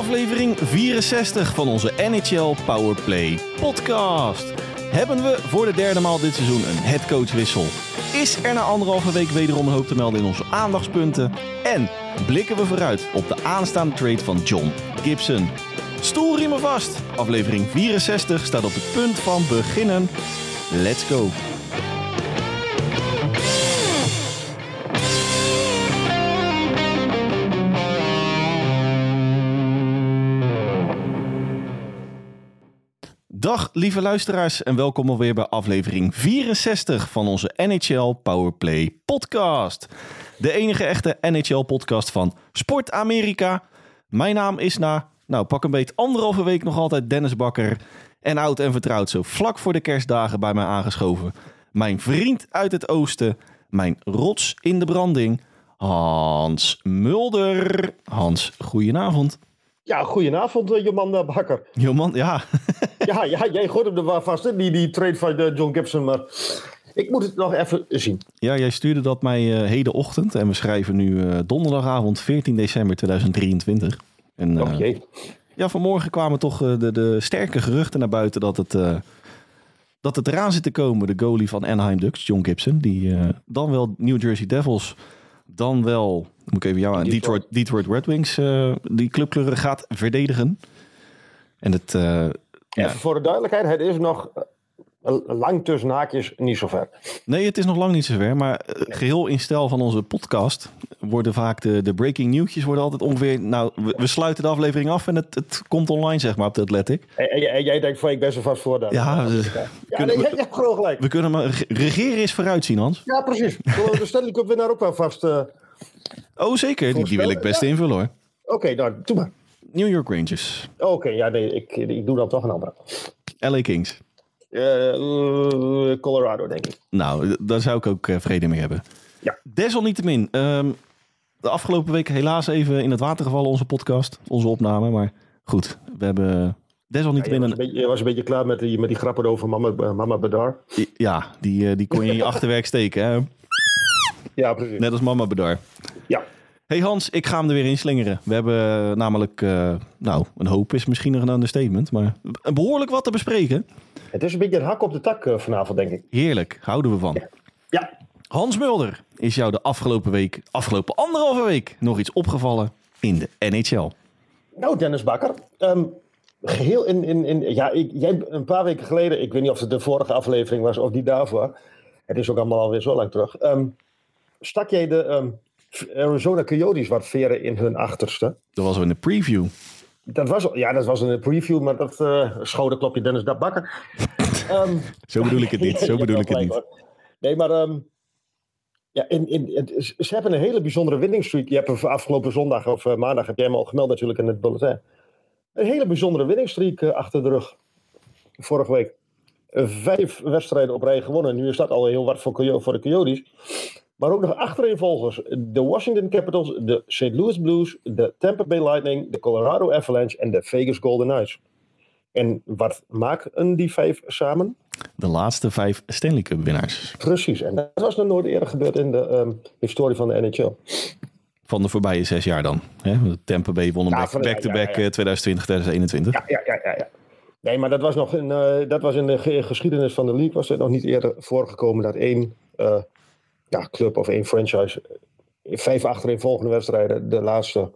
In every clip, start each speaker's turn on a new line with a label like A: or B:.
A: aflevering 64 van onze NHL Powerplay podcast. Hebben we voor de derde maal dit seizoen een headcoachwissel? Is er na anderhalve week wederom hoop te melden in onze aandachtspunten? En blikken we vooruit op de aanstaande trade van John Gibson? Stoelriemen vast! Aflevering 64 staat op het punt van beginnen. Let's go! Dag lieve luisteraars en welkom alweer bij aflevering 64 van onze NHL Powerplay podcast. De enige echte NHL podcast van Sport Amerika. Mijn naam is na, nou pak een beetje anderhalve week nog altijd Dennis Bakker. En oud en vertrouwd zo vlak voor de kerstdagen bij mij aangeschoven. Mijn vriend uit het oosten, mijn rots in de branding, Hans Mulder. Hans, goedenavond.
B: Ja, goedenavond, uh, Joman Bakker.
A: Joman, ja.
B: ja, ja, jij gooit hem er wel vast in, die, die trade van uh, John Gibson. Maar ik moet het nog even zien.
A: Ja, jij stuurde dat mij uh, hedenochtend. En we schrijven nu donderdagavond 14 december 2023. En,
B: oh jee.
A: Ja, vanmorgen kwamen toch de, de sterke geruchten naar buiten dat het, dat het eraan zit te komen. De goalie van Anaheim Ducks, John Gibson. Die dan wel New Jersey Devils dan wel, moet ik even jou aan, Detroit, Detroit Red Wings uh, die clubkleuren gaat verdedigen. En het... Uh,
B: ja. Voor de duidelijkheid, het is nog lang tussen haakjes niet zo ver.
A: Nee, het is nog lang niet zo ver. Maar eh, geheel in stijl van onze podcast worden vaak de, de breaking nieuwtjes worden altijd ongeveer... Nou, we, we, sluiten de aflevering af en het, het komt online, zeg maar, op de Athletic.
B: En, en, en jij denkt van, ik ben zo vast voor dat.
A: Ja,
B: we, ja, kunnen, nee, je hebt gewoon gelijk.
A: We kunnen maar regeren is vooruitzien, Hans.
B: Ja, precies. De Stanley Cup winnaar ook wel vast... Uh,
A: oh, zeker. Die, die, wil ik best ja. invullen, hoor.
B: Oké, okay, nou, doe maar.
A: New York Rangers.
B: Oké, okay, ja, nee, ik, ik doe dan toch een andere.
A: LA Kings.
B: Uh, Colorado, denk ik.
A: Nou, daar zou ik ook uh, vrede mee hebben.
B: Ja.
A: Desalniettemin, um, de afgelopen weken helaas even in het water gevallen, onze podcast, onze opname. Maar goed, we hebben desalniettemin...
B: Ja, je, was een beetje, je was een beetje klaar met die, met die grappen over Mama, uh, Mama Bedar.
A: Ja, die, die kon je in je achterwerk steken, hè?
B: Ja, precies.
A: Net als Mama Bedar.
B: Ja.
A: Hey Hans, ik ga hem er weer in slingeren. We hebben namelijk, uh, nou, een hoop is misschien nog een understatement, maar behoorlijk wat te bespreken.
B: Het is een beetje een hak op de tak uh, vanavond, denk ik.
A: Heerlijk, houden we van.
B: Ja. ja.
A: Hans Mulder, is jou de afgelopen week, afgelopen anderhalve week, nog iets opgevallen in de NHL?
B: Nou, Dennis Bakker. Um, geheel in, in, in ja, ik, jij een paar weken geleden, ik weet niet of het de vorige aflevering was of die daarvoor. Het is ook allemaal alweer zo lang terug. Um, stak jij de um, Arizona Coyotes wat veren in hun achterste?
A: Dat was in de preview.
B: Dat was, ja, dat was een preview, maar dat uh, schouderklopje Dennis dat bakken.
A: um, zo bedoel ik het niet. Zo bedoel ik het niet.
B: Nee, maar um, ja, in, in, ze hebben een hele bijzondere winning streak. Je hebt afgelopen zondag of uh, maandag, heb jij hem al gemeld natuurlijk in het bulletin. Een hele bijzondere winning streak uh, achter de rug. Vorige week. vijf wedstrijden op rij gewonnen. Nu is dat al heel wat voor, voor de Coyotes. Maar ook nog achtereenvolgers. De Washington Capitals, de St. Louis Blues, de Tampa Bay Lightning, de Colorado Avalanche en de Vegas Golden Knights. En wat maken die vijf samen?
A: De laatste vijf Stanley Cup winnaars.
B: Precies, en dat was nog nooit eerder gebeurd in de um, historie van de NHL.
A: Van de voorbije zes jaar dan. Hè? Tampa Bay won hem back-to-back ja, ja, 2020, 2021.
B: Ja, ja, ja, ja. Nee, maar dat was nog in, uh, dat was in de geschiedenis van de league was het nog niet eerder voorgekomen dat één uh, ja, club of één franchise in vijf achtereenvolgende wedstrijden de laatste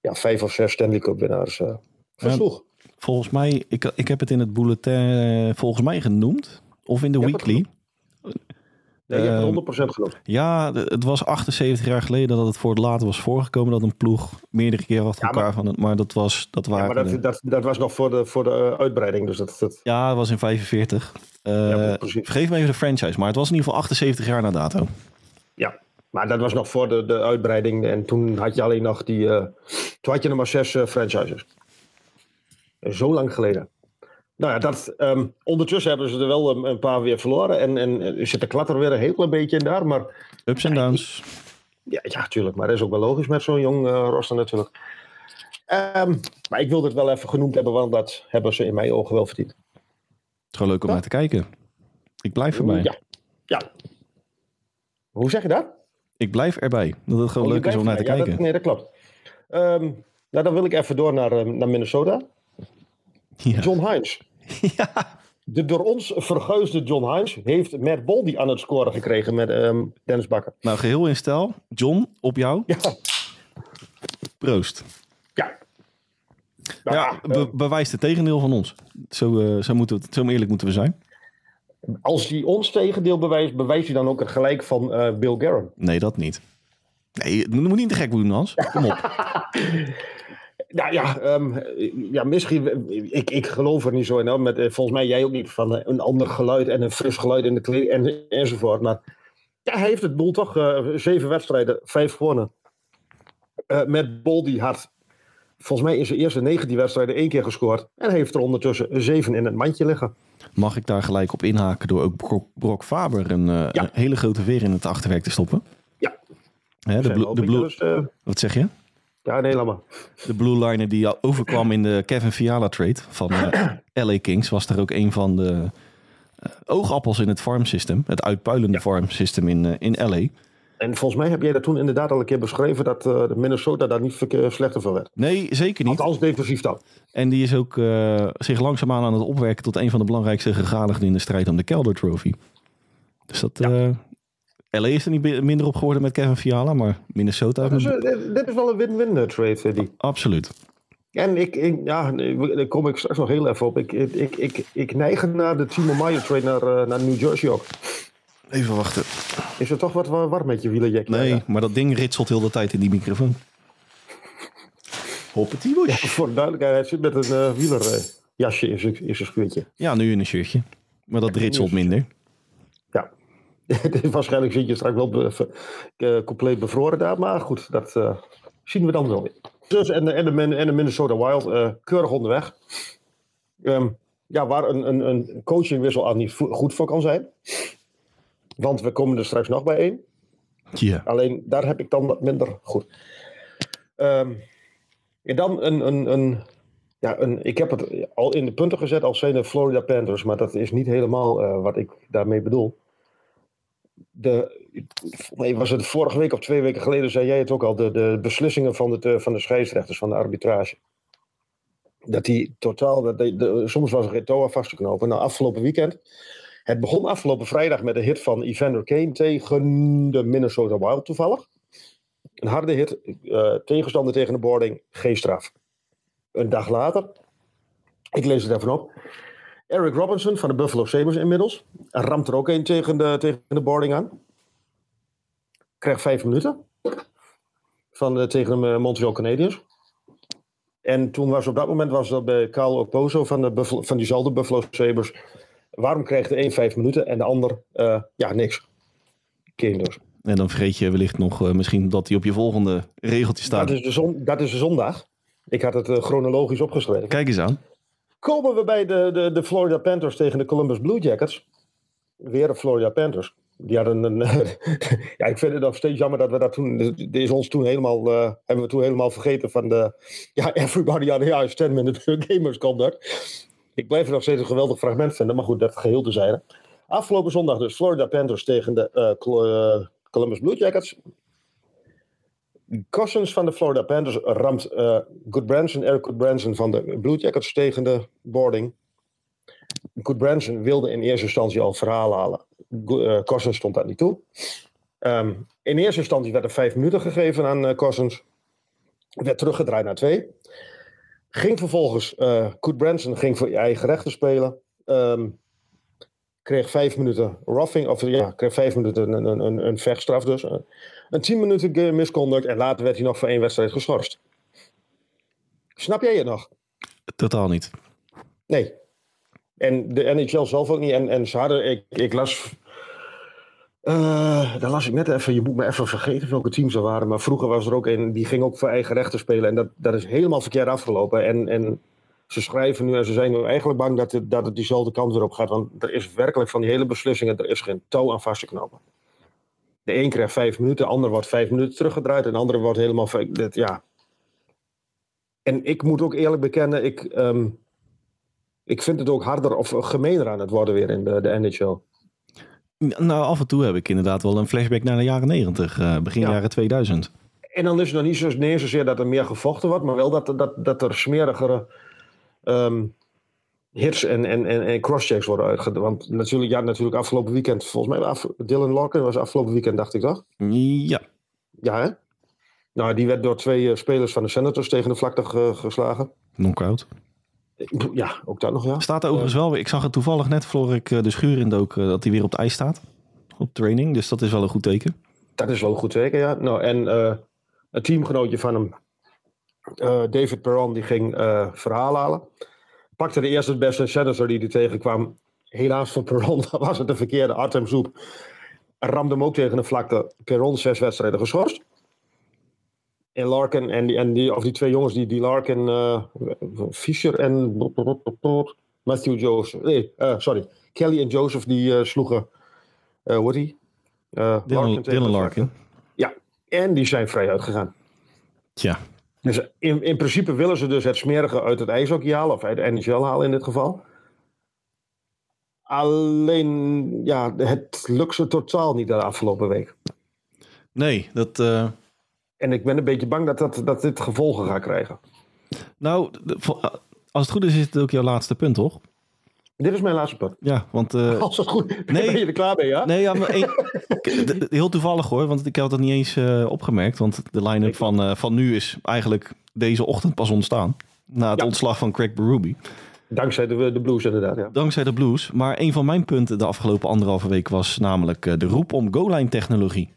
B: ja, vijf of zes Stanley Cup winnaars uh, versloeg.
A: Ja, volgens mij, ik, ik heb het in het bulletin volgens mij genoemd. Of in de weekly.
B: Nee, je hebt 100% genoemd.
A: Ja, het was 78 jaar geleden dat het voor het later was voorgekomen dat een ploeg meerdere keren achter ja, elkaar van het. Maar dat was. Dat waren
B: ja, maar dat, dat, dat, was nog voor de, voor de uitbreiding. Dus dat, dat...
A: Ja, het was in 45. Ja, vergeef me even de franchise, maar het was in ieder geval 78 jaar na dato.
B: Ja, maar dat was nog voor de, de uitbreiding. En toen had je alleen nog die. Uh, toen had je nog maar zes uh, franchises. Zo lang geleden. Nou ja, dat, um, ondertussen hebben ze er wel een, een, paar weer verloren. En, en zit de klatter weer een heel klein beetje in daar. Maar,
A: Ups en downs.
B: Ja, ja, tuurlijk. Maar dat is ook wel logisch met zo'n jong uh, roster natuurlijk. Um, maar ik wilde het wel even genoemd hebben, want dat hebben ze in mijn ogen wel verdiend.
A: Is gewoon leuk om naar te kijken. Ik blijf erbij.
B: Ja. ja. Hoe zeg je dat?
A: Ik blijf erbij. Dat het gewoon oh, leuk is om naar te
B: ja,
A: kijken.
B: Dat, nee, dat klopt. Um, Nou, dan wil ik even door naar, eh, naar Minnesota.
A: Ja.
B: John Hines.
A: ja.
B: De door ons verguisde John Hines heeft Matt Boldy aan het scoren gekregen met ehm, Dennis Bakker.
A: Nou, geheel in stijl. John, op jou.
B: Ja.
A: Proost.
B: Ja. Nou,
A: Ja, be- bewijst het tegendeel van ons. Zo, eh, zo, moeten we, zo eerlijk moeten we zijn.
B: als hij ons tegendeel bewijst, bewijst hij dan ook het gelijk van eh, Bill Guerin.
A: Nee, dat niet. Nee, je moet niet te gek doen, Hans. Kom op.
B: Nou ja, ehm, ja misschien. Ik, ik geloof er niet zo in. Hoor, met, eh, volgens mij jij ook niet van een ander geluid en een fris geluid in de kleding en, enzovoort. Maar ja, hij heeft het boel toch zeven wedstrijden, vijf gewonnen. Met Boldy had volgens mij in zijn eerste 19 wedstrijden één keer gescoord. En heeft er ondertussen zeven in het mandje liggen.
A: Mag ik daar gelijk op inhaken door ook Brok Faber een, eh,
B: Ja.
A: een hele grote veer in het achterwerk te stoppen?
B: Ja.
A: Hè, de, blo- de, blue,
B: dus, eh,
A: wat zeg je?
B: ja, nee, laat maar.
A: De blue liner die overkwam in de Kevin Fiala trade van eh, LA Kings was er ook een van de oogappels in het farm system. Het uitpuilende farm system in, in LA.
B: En volgens mij heb jij dat toen inderdaad al een keer beschreven dat eh, Minnesota daar niet slechter van werd.
A: Nee, zeker niet.
B: Althans, defensief dan.
A: En die is ook eh, zich langzaamaan aan het opwerken tot een van de belangrijkste gegadigden in de strijd om de Calder Trophy. Dus dat. eh, LA is er niet minder op geworden met Kevin Fiala, maar Minnesota.
B: Dus, dit- is wel een win-win trade, die.
A: Absoluut.
B: En ik, ik, ja, daar kom ik straks nog heel even op. Ik, ik, ik, ik, ik neig naar de Timo Meyer trade naar, naar New Jersey ook.
A: Even wachten.
B: Is er toch wat wa- warm met je wielerjack?
A: Nee,
B: Ja,
A: maar dat ding ritselt heel de tijd in die microfoon. Hoppatee
B: ja. Voor de duidelijkheid, hij zit met een eh wielerjasje in zijn in zijn schuurtje.
A: Ja, nu in een shirtje. Maar dat ritselt minder.
B: Ja. Waarschijnlijk zit je straks wel be- ver- eh, compleet bevroren daar. Maar goed, dat eh, zien we dan wel weer. Dus, en, de- en, de, Min- en de Minnesota Wild, eh, keurig onderweg. Ehm, ja, waar een, een, een coachingwissel aan niet goed voor kan zijn. Want we komen er straks nog bij één.
A: Ja.
B: Alleen daar heb ik dan wat minder goed. Ehm, en dan een, een, een, ja, een. Ik heb het al in de punten gezet als zijn de Florida Panthers. Maar dat is niet helemaal eh, wat ik daarmee bedoel. De, nee, was het vorige week of twee weken geleden, zei jij het ook al. De, de beslissingen van de, van de scheidsrechters, van de arbitrage. Dat die totaal. Dat die, de, soms was er geen toa vast te knopen. Nou, afgelopen weekend. Het begon afgelopen vrijdag met een hit van Evander Kane tegen de Minnesota Wild toevallig. Een harde hit, eh, tegenstander tegen de boarding, geen straf. Een dag later, ik lees het even op. Eric Robinson van de Buffalo Sabres inmiddels. Ramt er ook een tegen de, tegen de boarding aan. Krijgt vijf minuten. Van de, tegen de Montreal Canadiens. En toen was op dat moment was dat bij Carl Okpozo van, de van diezelfde Buffalo Sabres. Waarom kreeg de een vijf minuten en de ander eh, ja, niks? Kane dus.
A: En dan vergeet je wellicht nog eh, misschien dat hij op je volgende regeltje staat.
B: Dat is, de zon, dat is de zondag. Ik had het eh, chronologisch opgeschreven.
A: Kijk eens aan.
B: Komen we bij de, de, de Florida Panthers tegen de Columbus Blue Jackets. Weer de Florida Panthers. Die hadden een. ja, ik vind het nog steeds jammer dat we dat toen. Dit is ons toen helemaal. hebben we toen helemaal vergeten van de. Ja, everybody on the ice, 10 minute gamers conduct. Ik blijf het nog steeds een geweldig fragment vinden, maar goed, dat geheel te zijn. Afgelopen zondag dus Florida Panthers tegen de eh, eh, Columbus Blue Jackets. Cousins van de Florida Panthers ramt eh Goodbranson, Eric Goodbranson van de Blue Jackets tegen de boarding. Goodbranson wilde in eerste instantie al verhaal halen. Cousins stond dat niet toe. Ehm, in eerste instantie werd er vijf minuten gegeven aan eh Cousins. Werd teruggedraaid naar twee. Ging vervolgens, eh Goodbranson ging voor eigen rechten spelen. Ehm, kreeg vijf minuten roughing, of ja, kreeg vijf minuten een, een, een, een vechtstraf dus. Een tien minuten misconduct en later werd hij nog voor één wedstrijd geschorst. Snap jij het nog?
A: Totaal niet.
B: Nee. En de NHL zelf ook niet. En, en ze hadden, ik, ik las. Eh daar las ik net even, je moet me even vergeten welke teams er waren. Maar vroeger was er ook een, die ging ook voor eigen rechten spelen. En dat, dat is helemaal verkeerd afgelopen. En, en ze schrijven nu en ze zijn nu eigenlijk bang dat het, dat het diezelfde kant weer op gaat. Want er is werkelijk van die hele beslissingen, er is geen touw aan vast te knopen. De een krijgt vijf minuten, de ander wordt vijf minuten teruggedraaid. En de andere wordt helemaal. ja. En ik moet ook eerlijk bekennen, ik. ehm, ik vind het ook harder of gemener aan het worden weer in de, de NHL.
A: Nou, af en toe heb ik inderdaad wel een flashback naar de jaren 90, eh, begin
B: Ja.
A: jaren 2000.
B: En dan is het nog niet zo, zozeer dat er meer gevochten wordt, maar wel dat, dat, dat er smerigere ehm, hits en, en, en, en crosschecks worden uitgedaan. Want natuurlijk, ja, natuurlijk afgelopen weekend, volgens mij, af, Dylan Larkin was afgelopen weekend, dacht ik toch?
A: Ja,
B: Ja, hè? Nou, die werd door twee eh, spelers van de Senators tegen de vlakte ge- geslagen.
A: knockout.
B: Ja, ook dat nog, ja.
A: Staat er overigens wel weer. Ik zag het toevallig net voor ik eh, de schuur in dook eh, dat hij weer op het ijs staat. Op training. Dus dat is wel een goed teken.
B: Dat is wel een goed teken, ja. Nou, en eh, een teamgenootje van hem, eh, David Perron, die ging eh verhaal halen. Pakte de eerste beste senator die hij tegenkwam. Helaas voor Perron was het de verkeerde, Artem Zoep. Ramde hem ook tegen de vlakte. Perron zes wedstrijden geschorst. En Larkin, en die, en die, of die twee jongens, die, die Larkin, eh, Fischer en Matthew Joseph. Nee, eh, sorry. Kelly en Joseph, die eh, sloegen, eh hoe die?
A: Dylan, Larkin.
B: ja, en die zijn vrij uitgegaan.
A: Tja,
B: Dus in, in principe willen ze dus het smerige uit het ijshockey halen, of uit de NHL halen in dit geval. Alleen, ja, het lukt ze totaal niet de afgelopen week.
A: nee, dat.
B: En ik ben een beetje bang dat, dat, dat dit gevolgen gaat krijgen.
A: nou, eh, als het goed is, is het ook jouw laatste punt, toch?
B: Dit is mijn laatste punt.
A: Ja, want. eh,
B: Als het goed
A: Nee.
B: ben je er klaar mee, ja?
A: Nee, ja, maar d- heel toevallig hoor, want ik had dat niet eens eh, opgemerkt. Want de line-up van, van nu is eigenlijk deze ochtend pas ontstaan. Na het
B: Ja.
A: ontslag van Craig Berube.
B: Dankzij de, de Blues inderdaad, ja.
A: Dankzij de Blues. Maar een van mijn punten de afgelopen anderhalve week was namelijk de roep om goal-line technologie.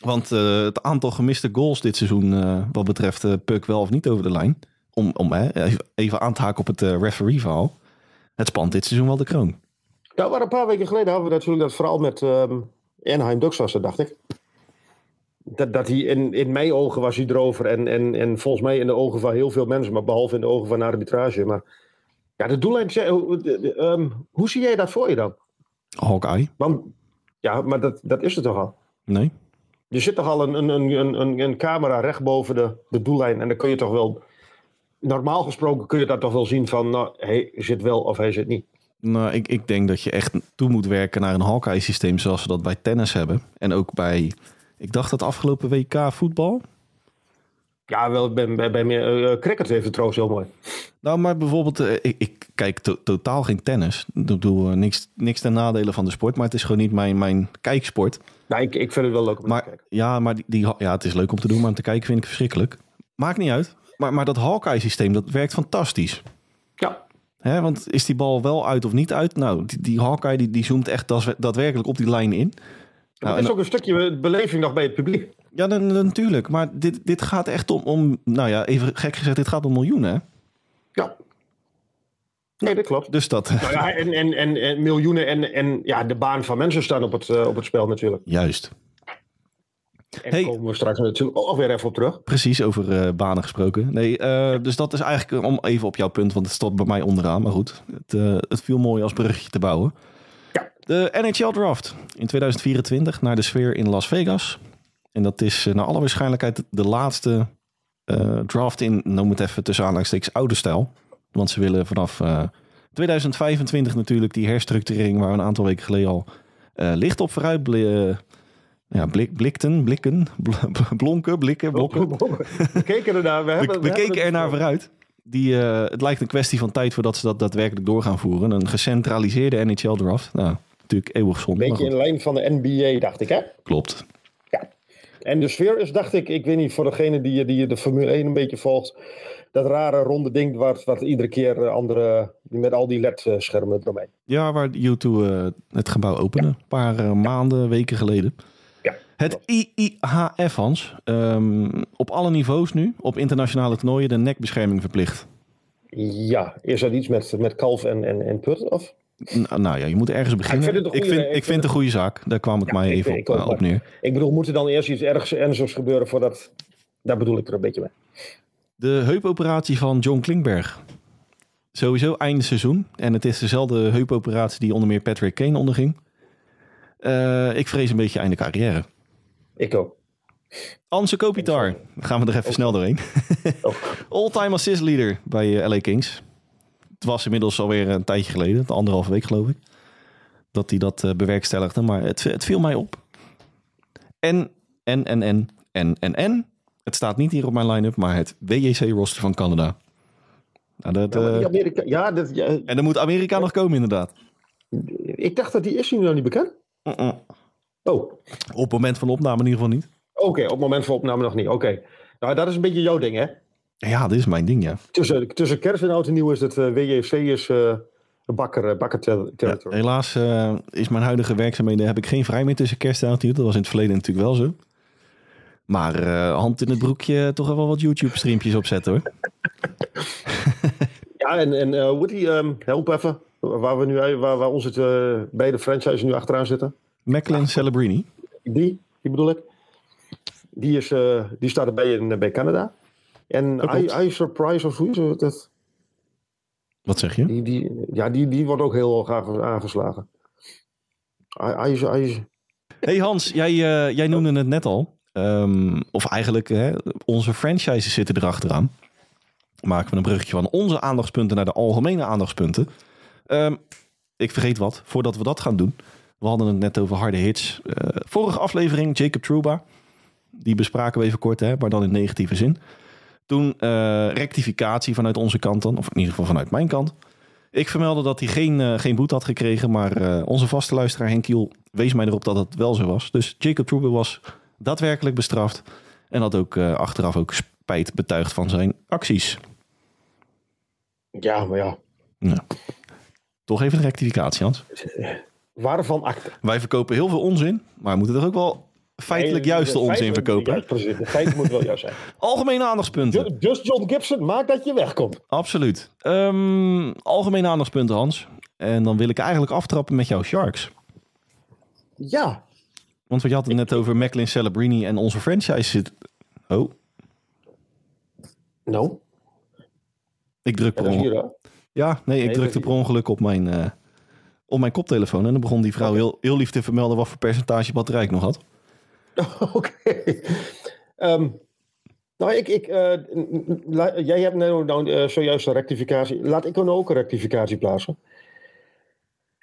A: Want eh, het aantal gemiste goals dit seizoen, eh, wat betreft eh puck wel of niet over de lijn. Om, om even aan te haken op het referee-verhaal. Het spant dit seizoen wel de kroon.
B: Ja, maar een paar weken geleden hadden we natuurlijk dat vooral met ehm Anaheim Ducks dacht ik. Dat, dat hij in, in mijn ogen was hij erover en, en, en volgens mij in de ogen van heel veel mensen, maar behalve in de ogen van de arbitrage. Maar ja, de doellijn, ehm, hoe zie jij dat voor je dan?
A: Hawkeye?
B: Want, ja, maar dat, dat is het toch al?
A: Nee?
B: Er zit toch al een, een, een, een, een camera recht boven de, de doellijn en dan kun je toch wel, normaal gesproken kun je dat toch wel zien van, nou, hij zit wel of hij zit niet.
A: Nou, ik, ik denk dat je echt toe moet werken naar een Hawkeye-systeem zoals we dat bij tennis hebben. En ook bij, ik dacht dat afgelopen WK voetbal.
B: Ja, wel bij, bij, bij meer, eh, cricket heeft het trouwens heel mooi.
A: Nou, maar bijvoorbeeld, eh, ik, ik kijk to- totaal geen tennis. Ik bedoel, eh, niks, niks ten nadele van de sport, maar het is gewoon niet mijn, mijn kijksport.
B: Nou, ik, ik vind het wel leuk om
A: Maar
B: te kijken.
A: ja, maar die, die, ja, het is leuk om te doen, maar om te kijken vind ik verschrikkelijk. Maakt niet uit. Maar, maar dat Hawkeye-systeem, dat werkt fantastisch.
B: Ja,
A: Hè, want is die bal wel uit of niet uit? Nou, die, die Hawkeye die, die zoomt echt daadwerkelijk op die lijn in. Nou,
B: er is ook een stukje beleving nog bij het publiek.
A: Ja, natuurlijk. Maar dit, dit gaat echt om, om, nou ja, even gek gezegd, dit gaat om miljoenen.
B: Ja. Nee, dat klopt.
A: Dus dat,
B: Nou ja, en, en, en, en miljoenen en, en ja, de baan van mensen staan op het, eh, op het spel natuurlijk.
A: juist.
B: En
A: Hey.
B: komen we straks natuurlijk ook weer even op terug.
A: Precies, over eh, banen gesproken. Nee, eh, dus dat is eigenlijk om even op jouw punt, want het stond bij mij onderaan. Maar goed, het, het viel mooi als bruggetje te bouwen.
B: Ja.
A: De NHL Draft in 2024 naar de sfeer in Las Vegas. En dat is eh, naar alle waarschijnlijkheid de laatste eh, draft in, noem het even tussen aanhalingstekens, oude stijl. Want ze willen vanaf eh, 2025 natuurlijk die herstructurering waar we een aantal weken geleden al eh, licht op vooruit eh, ja, blik, blikten, blikken, bl- blonken, blikken, blokken.
B: We keken ernaar. We, hebben,
A: We, we keken er naar vooruit. Die, eh, het lijkt een kwestie van tijd voordat ze dat daadwerkelijk door gaan voeren. Een gecentraliseerde NHL-draft. Nou, natuurlijk eeuwig zonde.
B: Beetje in lijn van de NBA, dacht ik, hè?
A: klopt.
B: En de sfeer is, dacht ik, ik weet niet, voor degene die, die de Formule 1 een beetje volgt, dat rare ronde ding wat, wat iedere keer eh, andere, met al die LED-schermen eromheen.
A: Ja, waar U2 eh, het gebouw opende. Een paar eh, maanden, weken geleden.
B: Ja.
A: Het IIHF, Hans. ehm, op alle niveaus nu, op internationale toernooien, de nekbescherming verplicht.
B: Ja, is dat iets met, met kalf en, en, en put? Of?
A: Nou ja, je moet ergens beginnen.
B: vind het een
A: ik vind,
B: ik
A: het een goede zaak. Daar kwam het
B: Ja,
A: mij even
B: ik
A: op, eh, op neer.
B: Ik bedoel, moet er dan eerst iets ergs ernstigs gebeuren voordat... Daar bedoel ik er een beetje mee.
A: De heupoperatie van John Klingberg. Sowieso einde seizoen. En het is dezelfde heupoperatie die onder meer Patrick Kane onderging. Eh, ik vrees een beetje einde carrière.
B: Ik ook.
A: Anse Kopitar. Gaan we er even snel doorheen.
B: Oh.
A: All-time assist leader bij eh, LA Kings. Het was inmiddels alweer een tijdje geleden. De anderhalve week geloof ik. Dat hij dat eh, bewerkstelligde. Maar het, het viel mij op. En, en, en, en. En, en, en, het staat niet hier op mijn line-up, maar het WJC-roster van Canada. Nou, dat,
B: Ja,
A: eh,
B: Amerika, ja, dat, ja,
A: en dan moet Amerika nog komen, inderdaad.
B: ik dacht dat die is nu nog niet bekend. Oh,
A: Op het moment van opname in ieder geval niet.
B: oké, op het moment van opname nog niet. Oké. Nou, dat is een beetje jouw ding, hè?
A: Ja, dit is mijn ding, ja.
B: Tussen, tussen kerst en oud en nieuw is het eh, WJC is eh, bakker, uh, bakker ter-
A: Ja,
B: territory.
A: helaas eh, is mijn huidige werkzaamheden, heb ik geen vrij meer tussen kerst en oud en nieuw. Dat was in het verleden natuurlijk wel zo. Maar eh, hand in het broekje toch wel wat YouTube-streampjes opzetten hoor.
B: Ja, en, en eh, Woody, ehm, help even. Waar, we nu, waar, waar onze eh, beide franchises nu achteraan zitten.
A: Macklin Celebrini.
B: Die, die bedoel ik. Die, is, eh, die staat erbij in, bij Canada. En. I, I Surprise of hoe is het? Dat,
A: Wat zeg je?
B: die, die, ja, die, die wordt ook heel graag aangeslagen. I, I, I,
A: Hey Hans, jij, eh, jij noemde het net al. Ehm, of eigenlijk, hè, onze franchises zitten erachteraan. Maken we een bruggetje van onze aandachtspunten naar de algemene aandachtspunten. Ehm, ik vergeet wat, voordat we dat gaan doen. We hadden het net over harde hits. Eh, vorige aflevering, Jacob Truba. Die bespraken we even kort, hè, maar dan in negatieve zin. Toen eh, rectificatie vanuit onze kant dan, of in ieder geval vanuit mijn kant. Ik vermeldde dat hij geen, eh, geen boete had gekregen, maar eh, onze vaste luisteraar Henk Kiel wees mij erop dat het wel zo was. Dus Jacob Truba was daadwerkelijk bestraft en had ook achteraf ook spijt betuigd van zijn acties.
B: ja, maar ja.
A: Nou, toch even een rectificatie, Hans.
B: Waarvan akte?
A: Wij verkopen heel veel onzin, maar we moeten er ook wel feitelijk
B: Nee,
A: juiste
B: de
A: onzin verkopen.
B: De moeten wel juist zijn.
A: Algemene aandachtspunten.
B: Just John Gibson, maak dat je wegkomt.
A: Absoluut. Ehm, algemene aandachtspunten, Hans. En dan wil ik eigenlijk aftrappen met jouw Sharks.
B: Ja,
A: Want je had het net over Macklin Celebrini en onze franchise zit. Oh,
B: nou,
A: ik druk per ongeluk. Ja, nee, ik
B: Nee,
A: drukte per ongeluk op mijn, eh, op mijn koptelefoon. En dan begon die vrouw heel, heel lief te vermelden wat voor percentage batterij ik nog had.
B: Oké. Ehm, nou, ik, ik, eh, la- jij hebt nou, nou eh, zojuist een rectificatie. Laat ik dan ook een rectificatie plaatsen.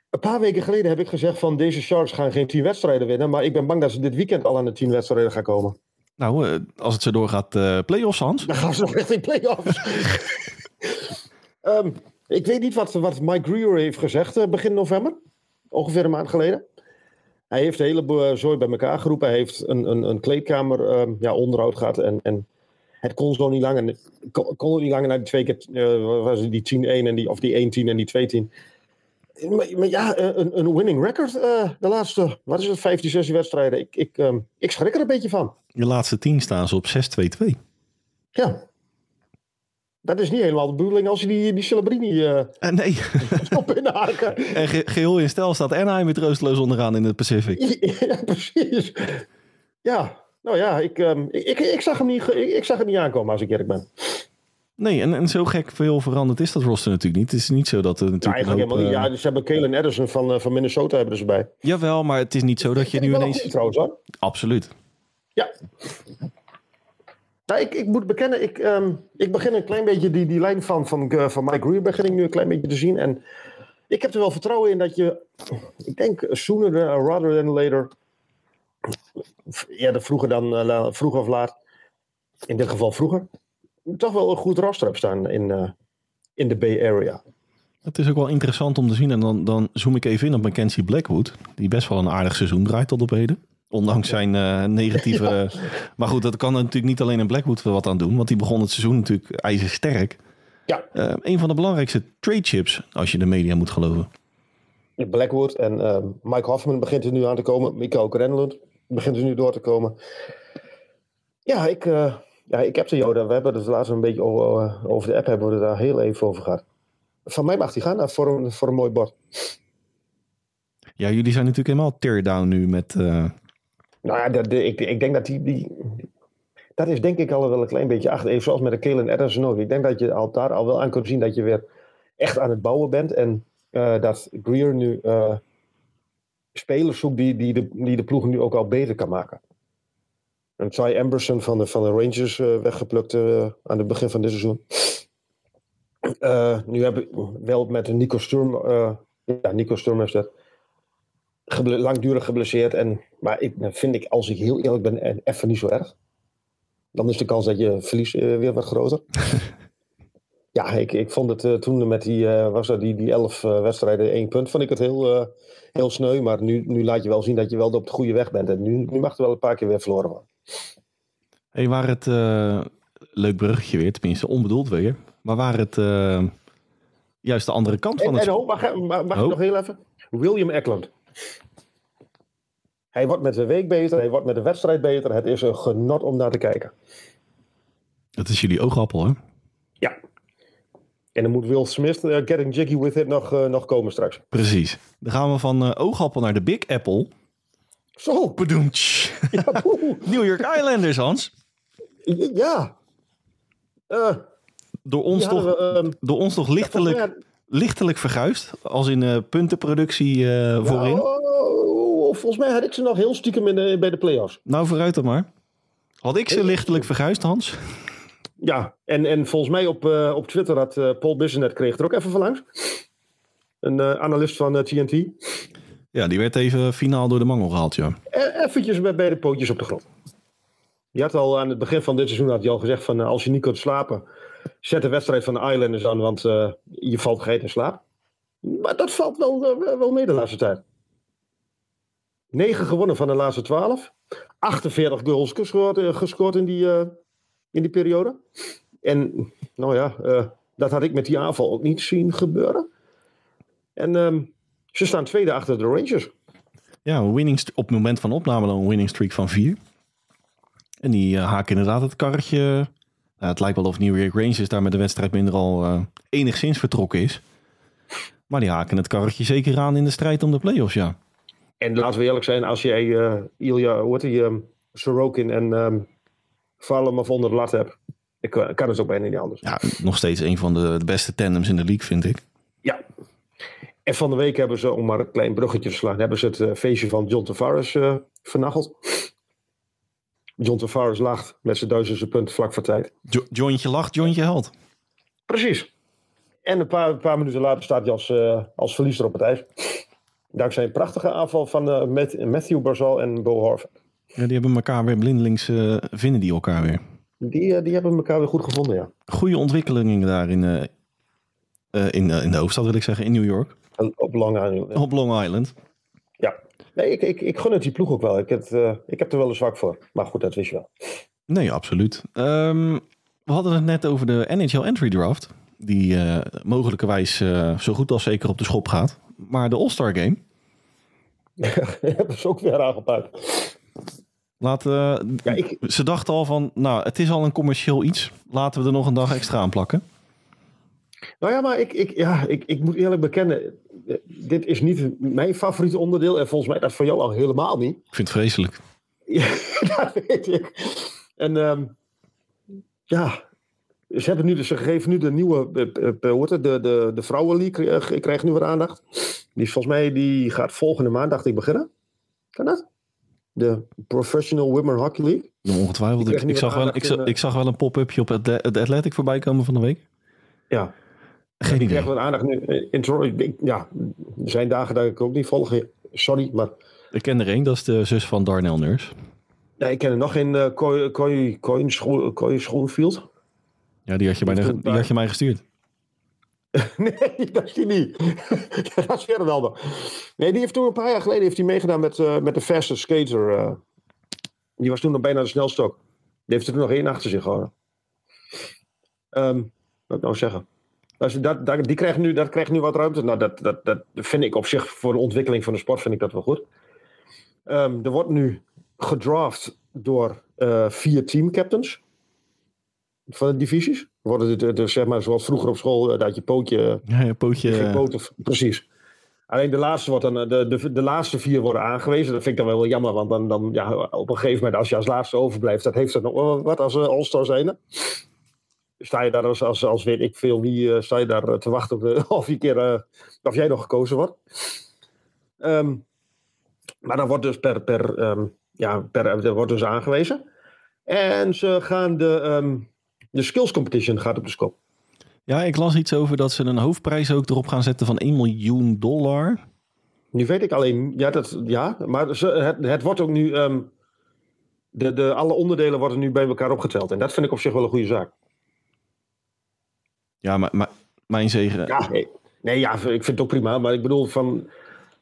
B: Een paar weken geleden heb ik gezegd van deze Sharks gaan geen tien wedstrijden winnen. Maar ik ben bang dat ze dit weekend al aan de tien wedstrijden gaan komen.
A: Nou, eh, als het zo doorgaat, play-offs, Hans.
B: Dan gaan ze nog echt in play-offs. Ehm, ik weet niet wat, wat Mike Greer heeft gezegd begin november. Ongeveer een maand geleden. Hij heeft de hele bo- zooi bij elkaar geroepen. Hij heeft een, een, een kleedkamer ehm, ja, onderhoud gehad. En, en het kon zo niet langer. Kon, kon niet langer naar die twee keer. eh, wat was het, die 10-1 en die, of die 1-10 en die 2-10. Maar, maar ja, eh, een, een winning record eh, de laatste, wat is het, 15, 16 wedstrijden. Ik, ik, ehm, ik schrik er een beetje van.
A: De laatste tien staan ze op 6-2-2.
B: Ja. Dat is niet helemaal de bedoeling als je die, die Celebrini eh
A: Eh, nee,
B: op in haken.
A: en ge- geheel in stijl staat Anaheim weer troosteloos onderaan in het Pacific.
B: Ja, precies. Ja, nou ja, ik, ehm, ik, ik, zag hem niet, ik, ik zag hem niet aankomen als ik eerlijk ben.
A: Nee, en, en zo gek veel veranderd is dat roster natuurlijk niet. Het is niet zo dat er natuurlijk hoop,
B: helemaal niet.
A: eh,
B: Ja, dus ze hebben Kalen Edison van, van Minnesota hebben ze bij.
A: Jawel, maar het is niet zo dat je nu ineens...
B: trouwens hoor.
A: Absoluut.
B: Ja. Nou, ik, moet bekennen, ik, ehm, ik begin een klein beetje die, die lijn van, van, eh, van Mike Greer begin ik nu een klein beetje te zien. En ik heb er wel vertrouwen in dat je, ik denk sooner than, rather than later, eerder vroeger dan eh, la- vroeg of laat, in dit geval vroeger, toch wel een goed roster hebt staan in, eh, in de Bay Area.
A: Het is ook wel interessant om te zien. En dan, dan zoom ik even in op Mackenzie Blackwood. Die best wel een aardig seizoen draait tot op heden. Ondanks zijn eh, negatieve... Maar goed, dat kan er natuurlijk niet alleen in Blackwood wat aan doen. Want die begon het seizoen natuurlijk ijzersterk.
B: Ja,
A: Eh een van de belangrijkste trade chips, als je de media moet geloven.
B: Blackwood en ehm, Mike Hoffman begint er nu aan te komen. Mikael Grenlund begint er nu door te komen. Ja, ik, eh, ja, ik heb de Joda. We hebben het laatst een beetje over, eh, over de app hebben we daar heel even over gehad. Van mij mag die gaan naar voor een, voor een mooi bord.
A: Ja, jullie zijn natuurlijk helemaal teardown nu met...
B: Nou ja, de- ik, ik denk dat die, die... Dat is denk ik al wel een klein beetje achter. Even zoals met de Kalen Edison ook. Ik denk dat je al, daar al wel aan kunt zien dat je weer echt aan het bouwen bent. En eh, dat Greer nu eh, spelers zoekt die, die, de, die de ploeg nu ook al beter kan maken. En Ty Amberson van de, van de Rangers eh, weggeplukt aan het begin van dit seizoen. Nu heb ik wel met Nico Sturm, ja, Nico Sturm is dat, geble- langdurig geblesseerd. En, maar ik, dat vind ik, als ik heel eerlijk ben, even niet zo erg. Dan is de kans dat je verliest eh, weer wat groter. ja, ik, ik vond het eh, toen met die, eh, was er die, die elf wedstrijden één punt, vond ik het heel, heel sneu. Maar nu, nu laat je wel zien dat je wel op de goede weg bent. En nu, nu mag het wel een paar keer weer verloren worden.
A: Hey, waar het, leuk bruggetje weer, tenminste onbedoeld weer. Maar waar het juist de andere kant van
B: En,
A: het...
B: en oh, mag, mag, mag
A: Oh.
B: ik nog heel even? William Eklund. Hij wordt met de week beter, hij wordt met de wedstrijd beter. Het is een genot om naar te kijken.
A: Dat is jullie oogappel, hè?
B: Ja. En dan moet Will Smith, eh, Getting Jiggy With It, nog, eh, nog komen straks.
A: Precies. Dan gaan we van eh, oogappel naar de Big Apple.
B: Zo,
A: Bedoemtsch.
B: ja.
A: New York Islanders, Hans.
B: ja. Eh,
A: Door ons, toch,
B: we, ehm,
A: door ons toch lichtelijk, lichtelijk verguisd. Als in eh, puntenproductie eh, voorin.
B: Oh, volgens mij had ik ze nog heel stiekem in de, bij de playoffs.
A: Nou, vooruit dan maar. Had ik ze lichtelijk verguisd, Hans?
B: Ja, en, en volgens mij op, eh, op Twitter had eh, Paul Bissonnet kreeg er ook even van langs. Een eh, analist van eh, TNT.
A: Ja, die werd even finaal door de mangel gehaald, ja.
B: E- eventjes met beide pootjes op de grond. Je had al aan het begin van dit seizoen had je al gezegd van eh, als je niet kunt slapen, zet de wedstrijd van de Islanders aan, want eh, je valt geen in slaap. Maar dat valt wel, wel mee de laatste tijd. 9 gewonnen van de laatste 12. 48 goals gescoord, eh, gescoord in, die, eh, in die periode. En nou ja, dat had ik met die aanval ook niet zien gebeuren. En ehm, ze staan tweede achter de Rangers.
A: Ja, winning op het moment van opname dan een winning streak van vier. En die haken inderdaad het karretje. Nou, het lijkt wel of New York Rangers daar met de wedstrijd minder al eh, enigszins vertrokken is. Maar die haken het karretje zeker aan in de strijd om de play-offs, ja.
B: En laten we eerlijk zijn, als jij eh Ilya, hoe heet die, ehm, Sorokin en Varlamov onder de lat hebt, ik, kan- het ook bijna niet anders.
A: Ja, nog steeds een van de, de beste tandems in de league, vind ik.
B: Ja. En van de week hebben ze, om maar een klein bruggetje te slaan, hebben ze het eh, feestje van John Tavares vernacheld. John Tavares lacht met zijn duizendste punt vlak voor tijd.
A: Jo jointje lacht, jointje helpt.
B: Precies. En een paar, een paar minuten later staat hij als, eh, als verliezer op het ijs. Dankzij een prachtige aanval van eh, Matt- Matthew Barzal en Bo Horvath.
A: Ja, die hebben elkaar weer blindelings, eh, vinden die elkaar weer.
B: Die, die hebben elkaar weer goed gevonden, ja.
A: Goede ontwikkelingen daar in, in, in de hoofdstad, wil ik zeggen, in New York.
B: Op Long Island.
A: Op Long Island.
B: Nee, ik, ik, ik gun het die ploeg ook wel. Ik heb, eh, ik heb er wel een zwak voor. Maar goed, dat wist je wel.
A: Nee, absoluut. Ehm, we hadden het net over de NHL Entry Draft. Die eh, mogelijkerwijs eh, zo goed als zeker op de schop gaat. Maar de All-Star Game.
B: hebben ze ook weer aangepakt. Ja, ik,
A: Ze dachten al van, nou, het is al een commercieel iets. Laten we er nog een dag extra aan plakken.
B: nou ja, maar ik, ik, ja, ik, ik moet eerlijk bekennen. Dit is niet mijn favoriete onderdeel. En volgens mij dat voor jou al helemaal niet.
A: Ik vind het vreselijk.
B: Ja, dat weet ik. En ehm, ja, ze, hebben nu, dus- ze geven nu de nieuwe, het, de, de, de Vrouwenleague eh, krijgt nu weer aandacht. Die is volgens mij, die gaat volgende maand, dacht ik, beginnen. Kan dat? De Professional Women Hockey League.
A: Ongetwijfeld.
B: Ik
A: Ik,
B: krijg
A: ik, zag wel, ik, zag, ik zag wel een pop-upje op het het Athletic voorbij komen van de week.
B: Ja,
A: Geen idee.
B: krijgt wel aandacht nu. eh. Ik ja, er zijn dagen dat ik ook niet volg. Sorry, maar
A: Ik ken er één, dat is de zus van Darnell Nurse.
B: ja, ik ken er nog geen uh, Kooi, Scho- Kooi Schoenfield.
A: Ja, die had je, bij de,
B: Toen
A: die had je mij gestuurd.
B: Nee, dat is die niet. dat is Ronaldo. Nee, die heeft toen een paar jaar geleden heeft hij meegedaan met, eh, met de fastest skater. eh. die was toen nog bijna de snelste ook. Die heeft er toen nog één achter zich gehouden. Ehm wat ik nou zeggen? Als je dat, dat, die krijgt nu, dat krijgt nu wat ruimte. Nou, dat, dat, dat vind ik op zich voor de ontwikkeling van de sport vind ik dat wel goed. Ehm, er wordt nu gedraft door eh, vier teamcaptains van de divisies. Worden het, het, het, zeg maar zoals vroeger op school eh, dat je pootje
A: Ja, pootje.
B: geen poten, precies. Alleen de laatste, wordt dan, eh, de, de, de laatste vier worden aangewezen. Dat vind ik dan wel jammer, want dan, dan ja, op een gegeven moment, als je als laatste overblijft, dat heeft dat nog wat als uh, All-Star zijn. Sta je daar als, als, als weet ik veel wie, uh, sta je daar uh, te wachten op de, of, je keer, uh, of jij nog gekozen wordt. Um, maar dan wordt dus per, per, um, ja, per, er wordt dus aangewezen. En ze gaan de, um, de skills competition gaat op de skop.
A: Ja, ik las iets over dat ze een hoofdprijs ook erop gaan zetten van 1 miljoen dollar.
B: Nu weet ik alleen, ja, dat, ja maar ze, het, het wordt ook nu. Um, de, de, alle onderdelen worden nu bij elkaar opgeteld. En dat vind ik op zich wel een goede zaak.
A: Ja, maar, maar mijn zegen.
B: Ja, nee, nee, ja, ik vind het ook prima. Maar ik bedoel, van,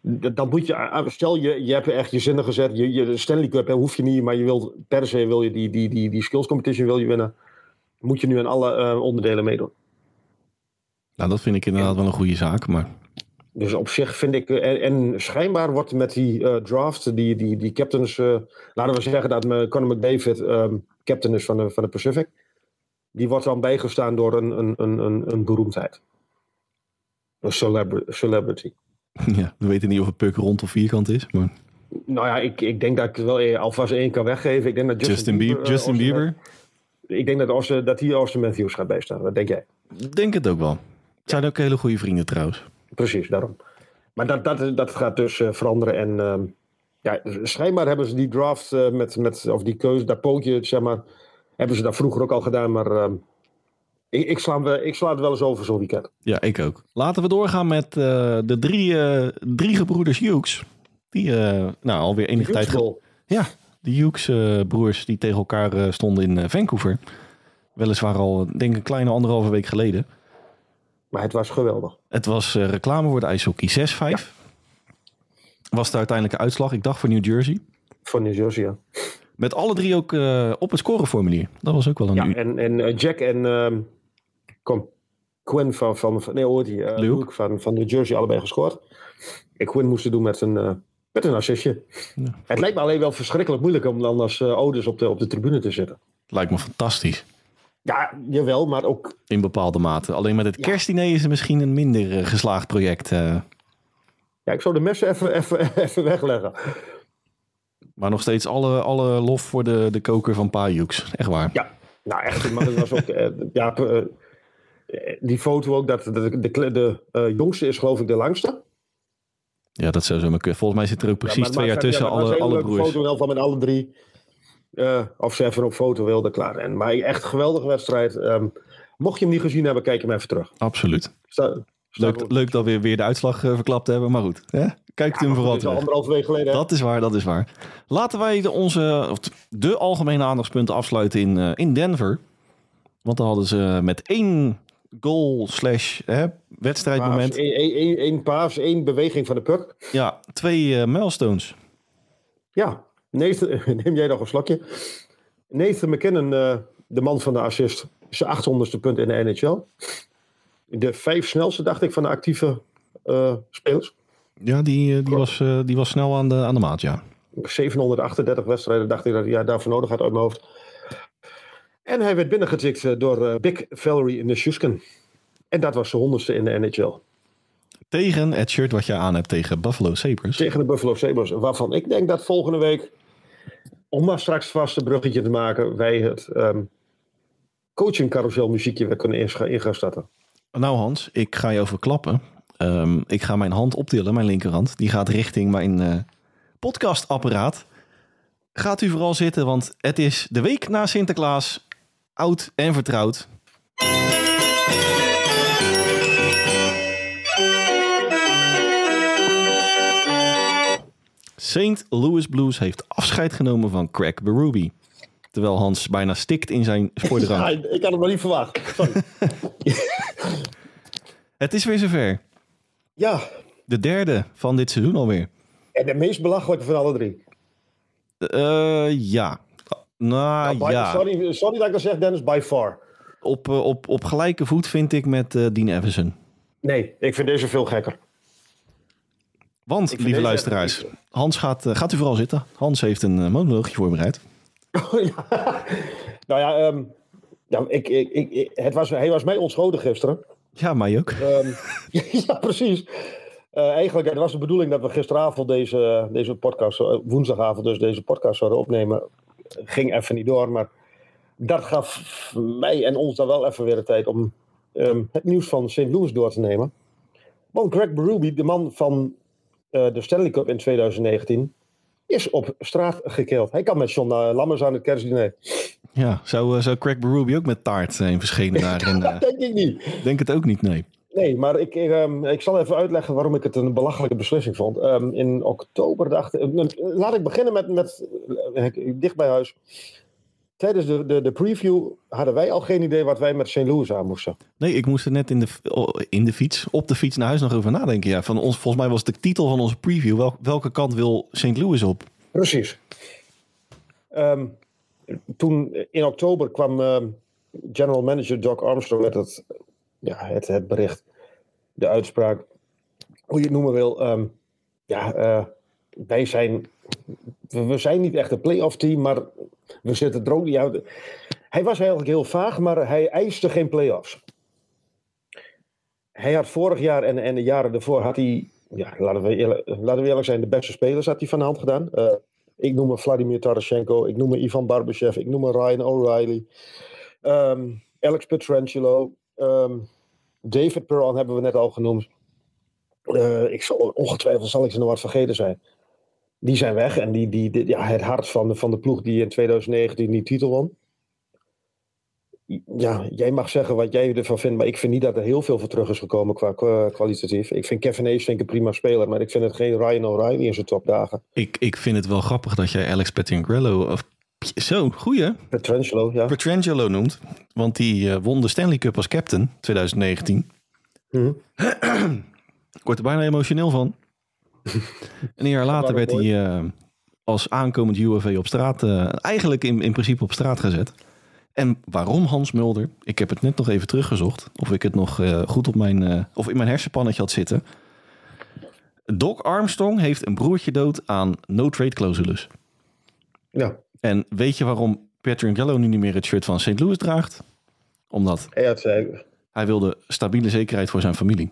B: dan moet je, stel je, je hebt echt je zinnen gezet. Je, Stanley Cup hè, hoef je niet, maar je wil per se wil je die, die, die, die skills competition wil je winnen. Moet je nu aan alle eh, onderdelen meedoen.
A: Nou, dat vind ik inderdaad wel een goede zaak. Maar
B: Dus op zich vind ik, eh, en, en schijnbaar wordt met die eh, draft, die, die, die captains, laten we zeggen dat me- Conor McDavid ehm, captain is van de, van de Pacific. Die wordt dan bijgestaan door een, een, een, een, een beroemdheid. Een celebri- celebrity.
A: ja, we weten niet of het puk rond of vierkant is. Maar
B: Nou ja, ik, ik denk dat ik wel eh, alvast één kan weggeven. Ik denk dat Justin,
A: Justin, Bieber,
B: eh,
A: Justin Bieber,
B: Ik denk dat, Austin, dat hier Austin Matthews gaat bijstaan. Wat denk jij?
A: denk het ook wel. Het zijn ook hele goede vrienden trouwens.
B: Precies, daarom. Maar dat, dat, dat gaat dus eh, veranderen. En ehm, ja, schijnbaar hebben ze die draft eh, met, met, of die keuze, dat pootje, zeg maar, hebben ze dat vroeger ook al gedaan. Maar ehm, ik, ik, sla, ik sla het wel eens over zo'n weekend.
A: Ja, ik ook. Laten we doorgaan met eh, de drie, eh, drie gebroeders Hughes. Die eh, nou, alweer enige tijd... ge-. Ja, de Hughes-broers die tegen elkaar stonden in Vancouver. Weliswaar al, denk ik, een kleine anderhalve week geleden.
B: Maar het was geweldig.
A: Het was reclame voor de ijshockey 6-5. Was de uiteindelijke uitslag, ik dacht voor New Jersey.
B: Van New Jersey, ja.
A: Met alle drie ook eh, op het scoreformulier. Dat was ook wel een
B: ja en, en eh, Jack en ehm, kom, Quinn van, van, van nee? Eh,
A: Luke.
B: Van, van New Jersey allebei gescoord. En Quinn moest het doen met een, met een assistje.
A: Ja.
B: Het lijkt me alleen wel verschrikkelijk moeilijk om dan als Ouders op de, op de tribune te zitten.
A: Lijkt me fantastisch.
B: Ja, jawel, maar ook
A: In bepaalde mate. Alleen met het
B: Ja.
A: kerstdiner is het misschien een minder geslaagd project.
B: Ja, ik zou de messen even, even, even wegleggen.
A: Maar nog steeds alle, alle lof voor de, de koker van Pa. Echt waar.
B: Ja, nou echt, maar dat was ook... eh, ja, eh, die foto ook, dat de, de, eh, jongste is geloof ik de langste.
A: Ja, dat zou zo maar kunnen. Volgens mij zit er ook precies
B: Ja, maar-
A: twee jaar tussen
B: ja, maar het
A: alle, alle broers.
B: foto wel van met alle drie. Of ze even op foto wilden, klaar. En, maar echt geweldige wedstrijd. Ehm, mocht je hem niet gezien hebben, kijk hem even terug.
A: Absoluut.
B: Sta,
A: Leuk, leuk dat we weer de uitslag eh, verklapt hebben. Maar goed, hè? kijkt u hem terug.
B: anderhalve week geleden.
A: Dat is waar, dat is waar. Laten wij de, onze, of de algemene aandachtspunten afsluiten in, eh, in Denver. Want dan hadden ze met één goal slash hè, wedstrijdmoment.
B: Paas, één, één, één, één paas, één beweging van de puck.
A: Ja, twee eh, milestones.
B: Ja, Nathan, neem jij nog een slokje. Nathan McKinnon, eh, de man van de assist, zijn 800ste punt in de NHL. De vijf snelste, dacht ik, van de actieve eh, spelers.
A: Ja, die, eh, die, was, eh, die was snel aan de, aan de maat, ja.
B: 738 wedstrijden, dacht ik dat hij ja, daarvoor nodig had uit mijn hoofd. En hij werd binnengetikt door Big Valerie Nishuskin. En dat was zijn honderdste in de NHL.
A: Tegen het shirt wat je aan hebt tegen Buffalo Sabres.
B: Tegen de Buffalo Sabres. Waarvan ik denk dat volgende week, om maar straks vast een bruggetje te maken, wij het ehm coaching carousel muziekje weer kunnen in gaan starten.
A: Nou Hans, ik ga je over klappen. Ehm, ik ga mijn hand optillen, mijn linkerhand. Die gaat richting mijn eh, podcastapparaat. Gaat u vooral zitten, want het is de week na Sinterklaas. Oud en vertrouwd. St. Louis Blues heeft afscheid genomen van Craig Berube. Terwijl Hans bijna stikt in zijn sportdrank.
B: Ja, ik had het maar niet verwacht. Sorry.
A: Het is weer zover.
B: ja,
A: De derde van dit seizoen alweer.
B: en de meest belachelijke van alle drie.
A: Eh, ja. Nou,
B: By-
A: ja.
B: sorry, sorry dat ik dat zeg, Dennis, by far.
A: Op, eh, op, op gelijke voet vind ik met eh Dean Everson.
B: Nee, ik vind deze veel gekker.
A: Want, lieve
B: deze
A: luisteraars, Hans gaat, gaat u vooral zitten. Hans heeft een uh, monoloogje voorbereid.
B: ja. Nou ja, ehm, ja ik, ik, ik, ik- het was, hij was mij ontschoten gisteren.
A: Ja, mij ook.
B: Ehm, ja, precies. Eh, eigenlijk het was de bedoeling dat we gisteravond deze, deze podcast, eh, woensdagavond dus deze podcast zouden opnemen. Ging even niet door, maar dat gaf mij en ons dan wel even weer de tijd om ehm, het nieuws van St. Louis door te nemen. Want Greg Berube, de man van eh, de Stanley Cup in 2019, is op straat gekeeld. Hij kan met John Lammers aan het kerstdiner.
A: Ja, zou, eh, zou Craig Berube ook met taart zijn verschenen daar? Eh,
B: Dat denk ik niet.
A: denk het ook niet, nee.
B: Nee, maar ik, ik, ehm, ik zal even uitleggen waarom ik het een belachelijke beslissing vond. Ehm, in oktober dacht ik. laat ik beginnen met, met uh, dicht bij huis. Tijdens de, de, de preview hadden wij al geen idee wat wij met St. Louis aan moesten.
A: Nee, ik moest er net in de, in de fiets, op de fiets naar huis nog over nadenken. Ja, van ons, volgens mij was de titel van onze preview: wel, welke kant wil St. Louis op?
B: Precies. Ehm, toen in oktober kwam general manager Doc Armstrong met het, ja, het, het bericht, de uitspraak, hoe je het noemen wil. Ehm, ja, uh, wij zijn, we zijn niet echt een playoff team, maar we zitten er ook niet uit. Hij was eigenlijk heel vaag, maar hij eiste geen playoffs. Hij had vorig jaar en, en de jaren ervoor had hij, ja, laten we, eerlijk, laten we eerlijk zijn, de beste spelers had hij van de hand gedaan. Uh, ik noem Vladimir Tarashenko, ik noem Ivan Barbashev, ik noem Ryan O'Reilly. Um, Alex Petrangelo. Um, David Perron hebben we net al genoemd. Uh, ik zal, ongetwijfeld zal ik ze nog wat vergeten zijn. Die zijn weg. En die, die, ja, het hart van de, van de ploeg die in 2019 die titel won. Ja, jij mag zeggen wat jij ervan vindt. Maar ik vind niet dat er heel veel voor terug is gekomen qua, kwalitatief. Ik vind Kevin Hayes vind ik een prima speler. Maar ik vind het geen Ryan O'Reilly in zijn topdagen.
A: Ik, ik vind het wel grappig dat jij Alex Petrangelo of zo, goeie.
B: Petrangelo, ja.
A: Petrangelo noemt. Want die uh, won de Stanley Cup als captain 2019. Mm Ik word er bijna emotioneel van. een jaar later werd hij uh, als aankomend UFV op straat, uh, eigenlijk in, in principe op straat gezet. En waarom Hans Mulder? Ik heb het net nog even teruggezocht. Of ik het nog goed op mijn, of in mijn hersenpannetje had zitten. Doc Armstrong heeft een broertje dood aan no-trade clausules.
B: Ja.
A: En weet je waarom Gallo nu niet meer het shirt van St. Louis draagt? Omdat hij wilde stabiele zekerheid voor zijn familie.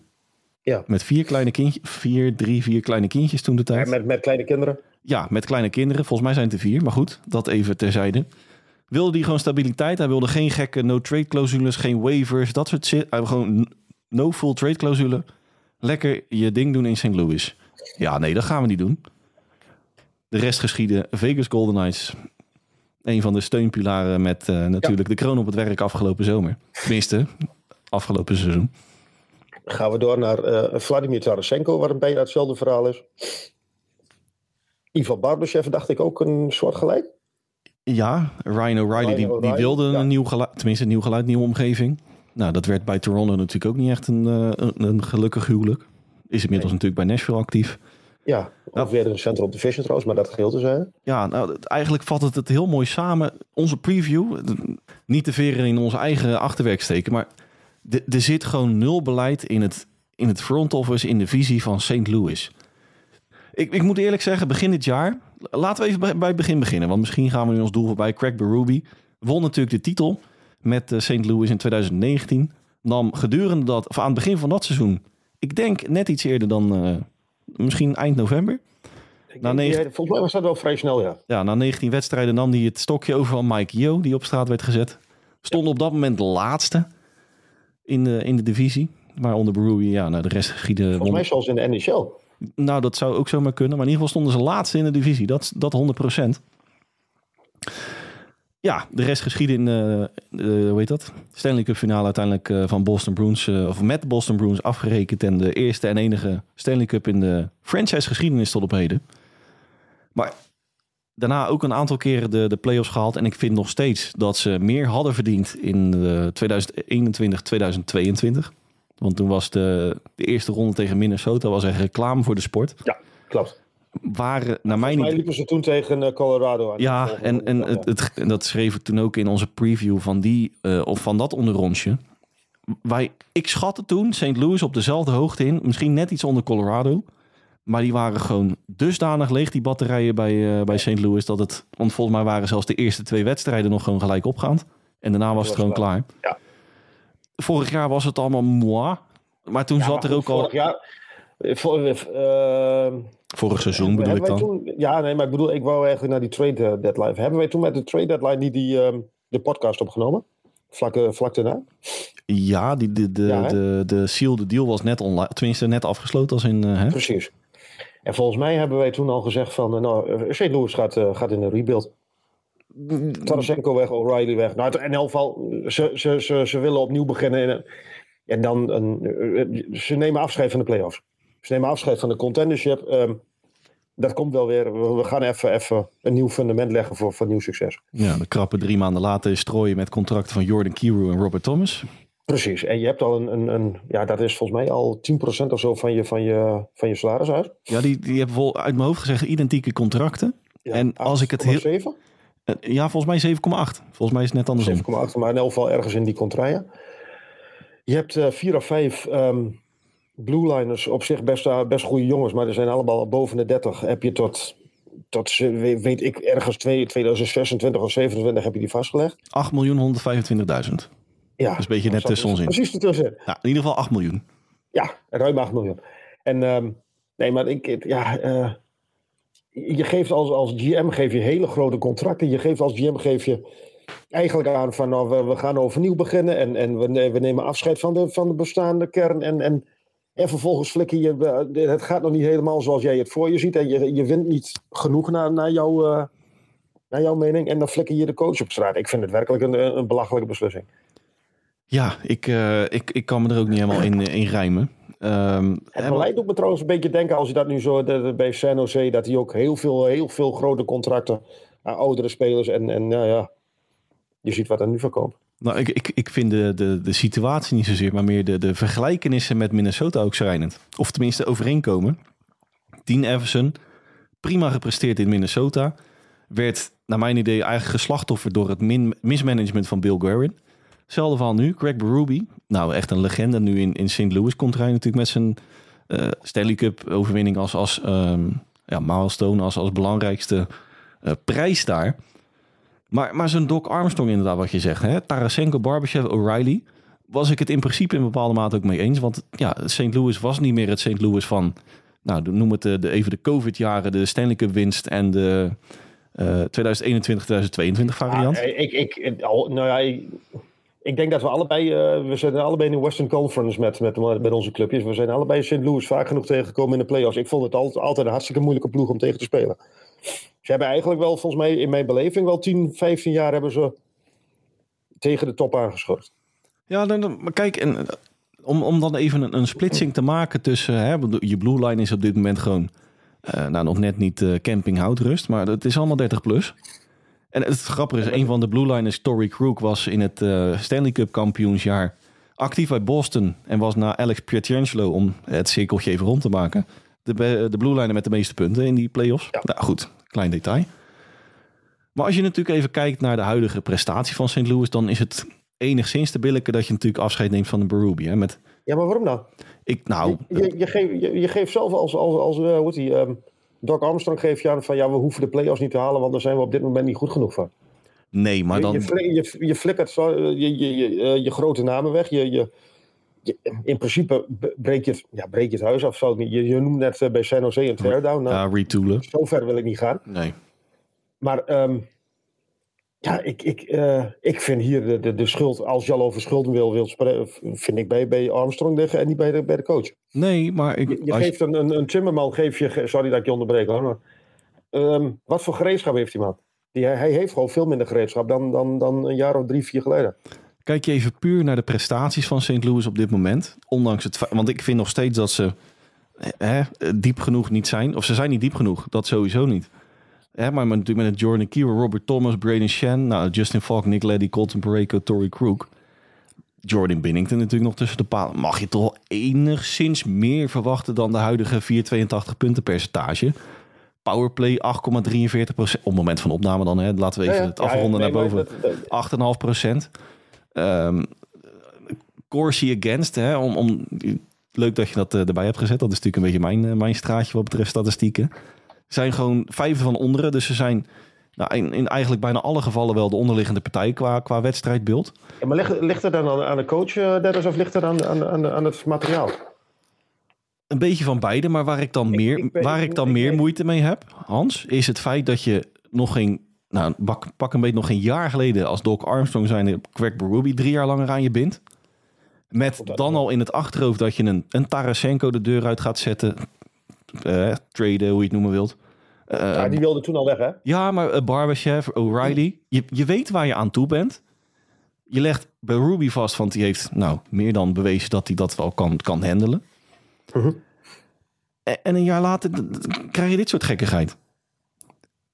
B: Ja.
A: Met vier kleine kindjes, vier, drie, vier kleine kindjes toen de tijd.
B: Ja, met, met kleine kinderen?
A: Ja, met kleine kinderen. Volgens mij zijn het er vier, maar goed, dat even terzijde. Wilde hij gewoon stabiliteit. Hij wilde geen gekke no-trade clausules, geen waivers, dat soort shit. Hij wilde gewoon no full trade clausule. Lekker je ding doen in St. Louis. Ja, nee, dat gaan we niet doen. De rest geschieden. Vegas Golden Knights een van de steunpilaren met uh, natuurlijk de kroon op het werk afgelopen zomer. Tenminste, afgelopen seizoen.
B: Gaan we door naar uh, Vladimir Tarasenko, waar een bijna hetzelfde verhaal is. Ivan Barbashev dacht ik ook een soort gelijk.
A: Ja, Ryan O'Reilly, die, die, wilde een nieuw geluid, tenminste een nieuw geluid, nieuwe omgeving. Nou, dat werd bij Toronto natuurlijk ook niet echt een, uh, een, een gelukkig huwelijk. Is inmiddels natuurlijk bij Nashville actief.
B: Ja, of weer een Central Division trouwens, maar dat geheel te zijn.
A: Ja, nou, eigenlijk vat het het heel mooi samen. Onze preview, niet te veren in onze eigen achterwerk steken, maar er zit gewoon nul beleid in het, in het front office, in de visie van St. Louis. Ik, ik moet eerlijk zeggen, begin dit jaar, laten we even bij, het begin beginnen, want misschien gaan we nu ons doel voorbij. Craig Berube won natuurlijk de titel met eh, St. Louis in 2019. Nam gedurende dat, of aan het begin van dat seizoen, ik denk net iets eerder dan... Uh, misschien eind november.
B: Na negen... volgens mij was dat wel vrij snel, ja.
A: Ja, na 19 wedstrijden nam hij het stokje over van Mike Yo, die op straat werd gezet. Stond op dat moment de laatste in de, in de divisie. Maar onder Brewery, ja, nou, de rest geschieden...
B: Volgens mij zoals in de NHL.
A: Nou, dat zou ook zomaar kunnen. Maar in ieder geval stonden ze laatste in de divisie. Dat, dat 100 procent. Ja, de rest geschiedde in de, uh, hoe heet dat? Stanley Cup finale uiteindelijk uh, van Boston Bruins, of met Boston Bruins afgerekend. En de eerste en enige Stanley Cup in de franchise geschiedenis tot op heden. Maar daarna ook een aantal keren de, de playoffs gehaald. En ik vind nog steeds dat ze meer hadden verdiend in 2021, 2022. Want toen was de, de eerste ronde tegen Minnesota was er reclame voor de sport.
B: Ja, klopt
A: waren naar mij
B: niet... liepen ze toen tegen eh, Colorado aan.
A: Ja, en, en, het, het, en dat schreef ik toen ook in onze preview van, die, uh, of van dat onderrondje. Wij, ik schatte toen St. Louis op dezelfde hoogte in. Misschien net iets onder Colorado. Maar die waren gewoon dusdanig leeg, die batterijen bij, uh, bij St. Louis. Dat het, want volgens mij waren zelfs de eerste twee wedstrijden nog gewoon gelijk opgaand. En daarna was het gewoon klaar.
B: Ja.
A: Vorig jaar was het allemaal moi. Maar toen zat er ook
B: al...
A: Vorig
B: jaar... Voor, uh,
A: Vorig seizoen bedoel ik dan?
B: Toen, ja, nee, maar ik bedoel, ik wou eigenlijk naar die trade eh, deadline. Hebben wij toen met de trade deadline niet die, um, de podcast opgenomen? Vlak, vlak daarna?
A: Ja, die, de, de, ja, de, de seal, de deal was net online, tenminste net afgesloten als in... Uh, hè?
B: Precies. En volgens mij hebben wij toen al gezegd van, nou, St. Louis gaat, gaat in een rebuild. Tarasenko weg, O'Reilly weg. Nou, in elk geval, ze, ze, ze, ze willen opnieuw beginnen. En dan een, eh, ze nemen afscheid van de playoffs. Ze nemen afscheid van de contendership. Ehm, dat komt wel weer. We, gaan even, even een nieuw fundament leggen voor, voor nieuw succes.
A: Ja, de krappe drie maanden later strooien met contracten van Jordan Kiro en Robert Thomas.
B: Precies. En je hebt al een, een, een ja, dat is volgens mij al 10% of zo van je, van je, van je salaris uit.
A: Ja, die, die hebben vol uit mijn hoofd gezegd identieke contracten.
B: Ja,
A: en als ik het heel...
B: 7?
A: Eh, Ja, volgens mij 7,8. Volgens mij is het net andersom.
B: 7,8, maar in elk geval ergens in die contraien. Je hebt eh, vier of vijf ehm blue liners, op zich best, eh, best goede jongens, maar er zijn allemaal boven de 30. Heb je tot, tot weet ik, ergens twee- 2026 of 27 heb je die vastgelegd.
A: 8.125.000.
B: Ja,
A: Dus een beetje net
B: dat
A: tussen ons in.
B: Precies ertussen.
A: Ja, in ieder geval 8 miljoen.
B: Ja, ruim 8 miljoen. En ehm, nee, maar ik, ja, eh, je geeft als, als GM geef je hele grote contracten. Je geeft als GM geef je eigenlijk aan van nou, we, we gaan overnieuw beginnen en, en we, we nemen afscheid van de, van de bestaande kern. En, en, en vervolgens flikker je, eh, het gaat nog niet helemaal zoals jij het voor je ziet. En je, je wint niet genoeg naar, naar, jouw, eh, naar jouw mening. En dan flikker je de coach op straat. Ik vind het werkelijk een, een belachelijke beslissing.
A: Ja, ik, eh, ik, ik kan me er ook niet helemaal in, in rijmen. Ehm,
B: Het beleid doet me trouwens een beetje denken, als je dat nu zo de, de- bij San Jose, dat hij ook heel veel, heel veel grote contracten aan oudere spelers en, en nou ja, je ziet wat er nu van komt.
A: Nou, ik, ik, ik vind de, de, de situatie niet zozeer, maar meer de, de vergelijkenissen met Minnesota ook schrijnend. Of tenminste overeenkomen. Dean Everson, prima gepresteerd in Minnesota. Werd, naar mijn idee, eigenlijk geslachtofferd door het min, mismanagement van Bill Guerin. Hetzelfde verhaal nu. Greg Berube, nou echt een legende nu in, in St. Louis. Komt hij natuurlijk met zijn eh, Stanley Cup overwinning als, als ehm, ja, milestone, als, als belangrijkste eh, prijs daar. Maar, maar zo'n Doc Armstrong inderdaad, wat je zegt. Hè? Tarasenko, Barbashev, O'Reilly. Was ik het in principe in bepaalde mate ook mee eens. Want ja, St. Louis was niet meer het St. Louis van... Nou, noem het de, de, even de COVID-jaren, de Stanley Cup winst en de eh 2021-2022 variant.
B: Ah, ik, ik, al- nou ja, ik, ik denk dat we allebei, eh, we zijn allebei in de Western Conference met, met, met onze clubjes. We zijn allebei St. Louis vaak genoeg tegengekomen in de playoffs. Ik vond het altijd, altijd een hartstikke moeilijke ploeg om tegen te spelen. Ze hebben eigenlijk wel, volgens mij in mijn beleving, wel 10, 15 jaar hebben ze tegen de top aangeschort.
A: Ja, dan, maar kijk, en, eh, om, om dan even een, een splitsing te maken tussen... Hè, je blue line is op dit moment gewoon... eh, nou, nog net niet eh camping houtrust, maar het is allemaal 30 plus. En het grappige is, een van de blue liners, Tory Crook, was in het eh, Stanley Cup kampioensjaar actief bij Boston. En was na Alex Pietrangelo, om het cirkeltje even rond te maken... de, de blue liner met de meeste punten in die playoffs.
B: Ja.
A: Nou goed, klein detail. Maar als je natuurlijk even kijkt naar de huidige prestatie van St. Louis... dan is het enigszins te billijken dat je natuurlijk afscheid neemt van de Berube. Hè? Met,
B: Ja, maar waarom dan?
A: ik, nou,
B: Je, je, geeft, je, je geeft zelf als, als, als eh, hoe heet die, ehm, Doc Armstrong geeft je aan van ja, we hoeven de playoffs niet te halen, want daar zijn we op dit moment niet goed genoeg voor.
A: nee, maar
B: Je,
A: dan...
B: je, fli- je, je flikkert zo, eh, je, je, je, eh, je grote namen weg. Je, je, je- in principe breek je, het, ja, breek je het huis af. Zou niet. Je, je noemt net eh, bij San Jose een teardown. Nou,
A: Ja, retoolen.
B: Zo ver wil ik niet gaan.
A: Nee.
B: Maar ehm, ja, ik, ik, eh, ik vind hier de, de, de schuld, als je al over schulden wil, wil spreken, vind ik bij, bij Armstrong liggen en niet bij de, bij de coach.
A: Nee, maar ik,
B: Je, je
A: als je-
B: geeft een, een, een Timmerman, geef je, sorry dat ik je onderbreek hoor, maar ehm, wat voor gereedschap heeft die man? Die, hij, heeft gewoon veel minder gereedschap dan, dan, dan een jaar of drie, vier geleden.
A: kijk je even puur naar de prestaties van St. Louis op dit moment. Ondanks het want ik vind nog steeds dat ze hè, diep genoeg niet zijn. Of ze zijn niet diep genoeg, dat sowieso niet. Hè, maar met, natuurlijk met het Jordan Kiro, Robert Thomas, Braden Shen, nou, Justin Falk, Nick Leddy, Colton Pareko, Tory Crook. Jordan Binnington natuurlijk nog tussen de palen. Mag je toch wel enigszins meer verwachten dan de huidige 482 punten percentage? Powerplay 8,43% Op het moment van opname dan, hè. laten we even
B: Ja, ja.
A: het afronden
B: Ja,
A: naar boven.
B: maar dat- dat-
A: 8,5 procent. Ehm Corsi against, hè, om, om, leuk dat je dat eh, erbij hebt gezet. Dat is natuurlijk een beetje mijn, eh, mijn straatje wat betreft statistieken. Zijn gewoon vijf van onderen, dus ze zijn nou, in, in eigenlijk bijna alle gevallen wel de onderliggende partij qua, qua wedstrijdbeeld.
B: Ja, maar ligt, ligt het dan aan, aan de coach, Dennis, of ligt het aan, aan, aan, het materiaal?
A: Een beetje van beide, maar waar ik dan meer,
B: ik
A: waar ik dan meer moeite mee heb, Hans, is het feit dat je nog geen, nou, pak, pak een beetje nog geen jaar geleden als Doc Armstrong zijn Craig Berube drie jaar langer aan je bindt. Met dan al in het achterhoofd dat je een, een Tarasenko de deur uit gaat zetten. Eh traden, hoe je het noemen wilt. Eh,
B: ja, die wilde toen al weg, hè?
A: ja, maar uh, Barbashev, O'Reilly. Je, je weet waar je aan toe bent. Je legt bij Ruby vast, want die heeft nou meer dan bewezen dat hij dat wel kan, kan handelen.
B: Mhm.
A: En, en een jaar later krijg je dit soort gekkigheid.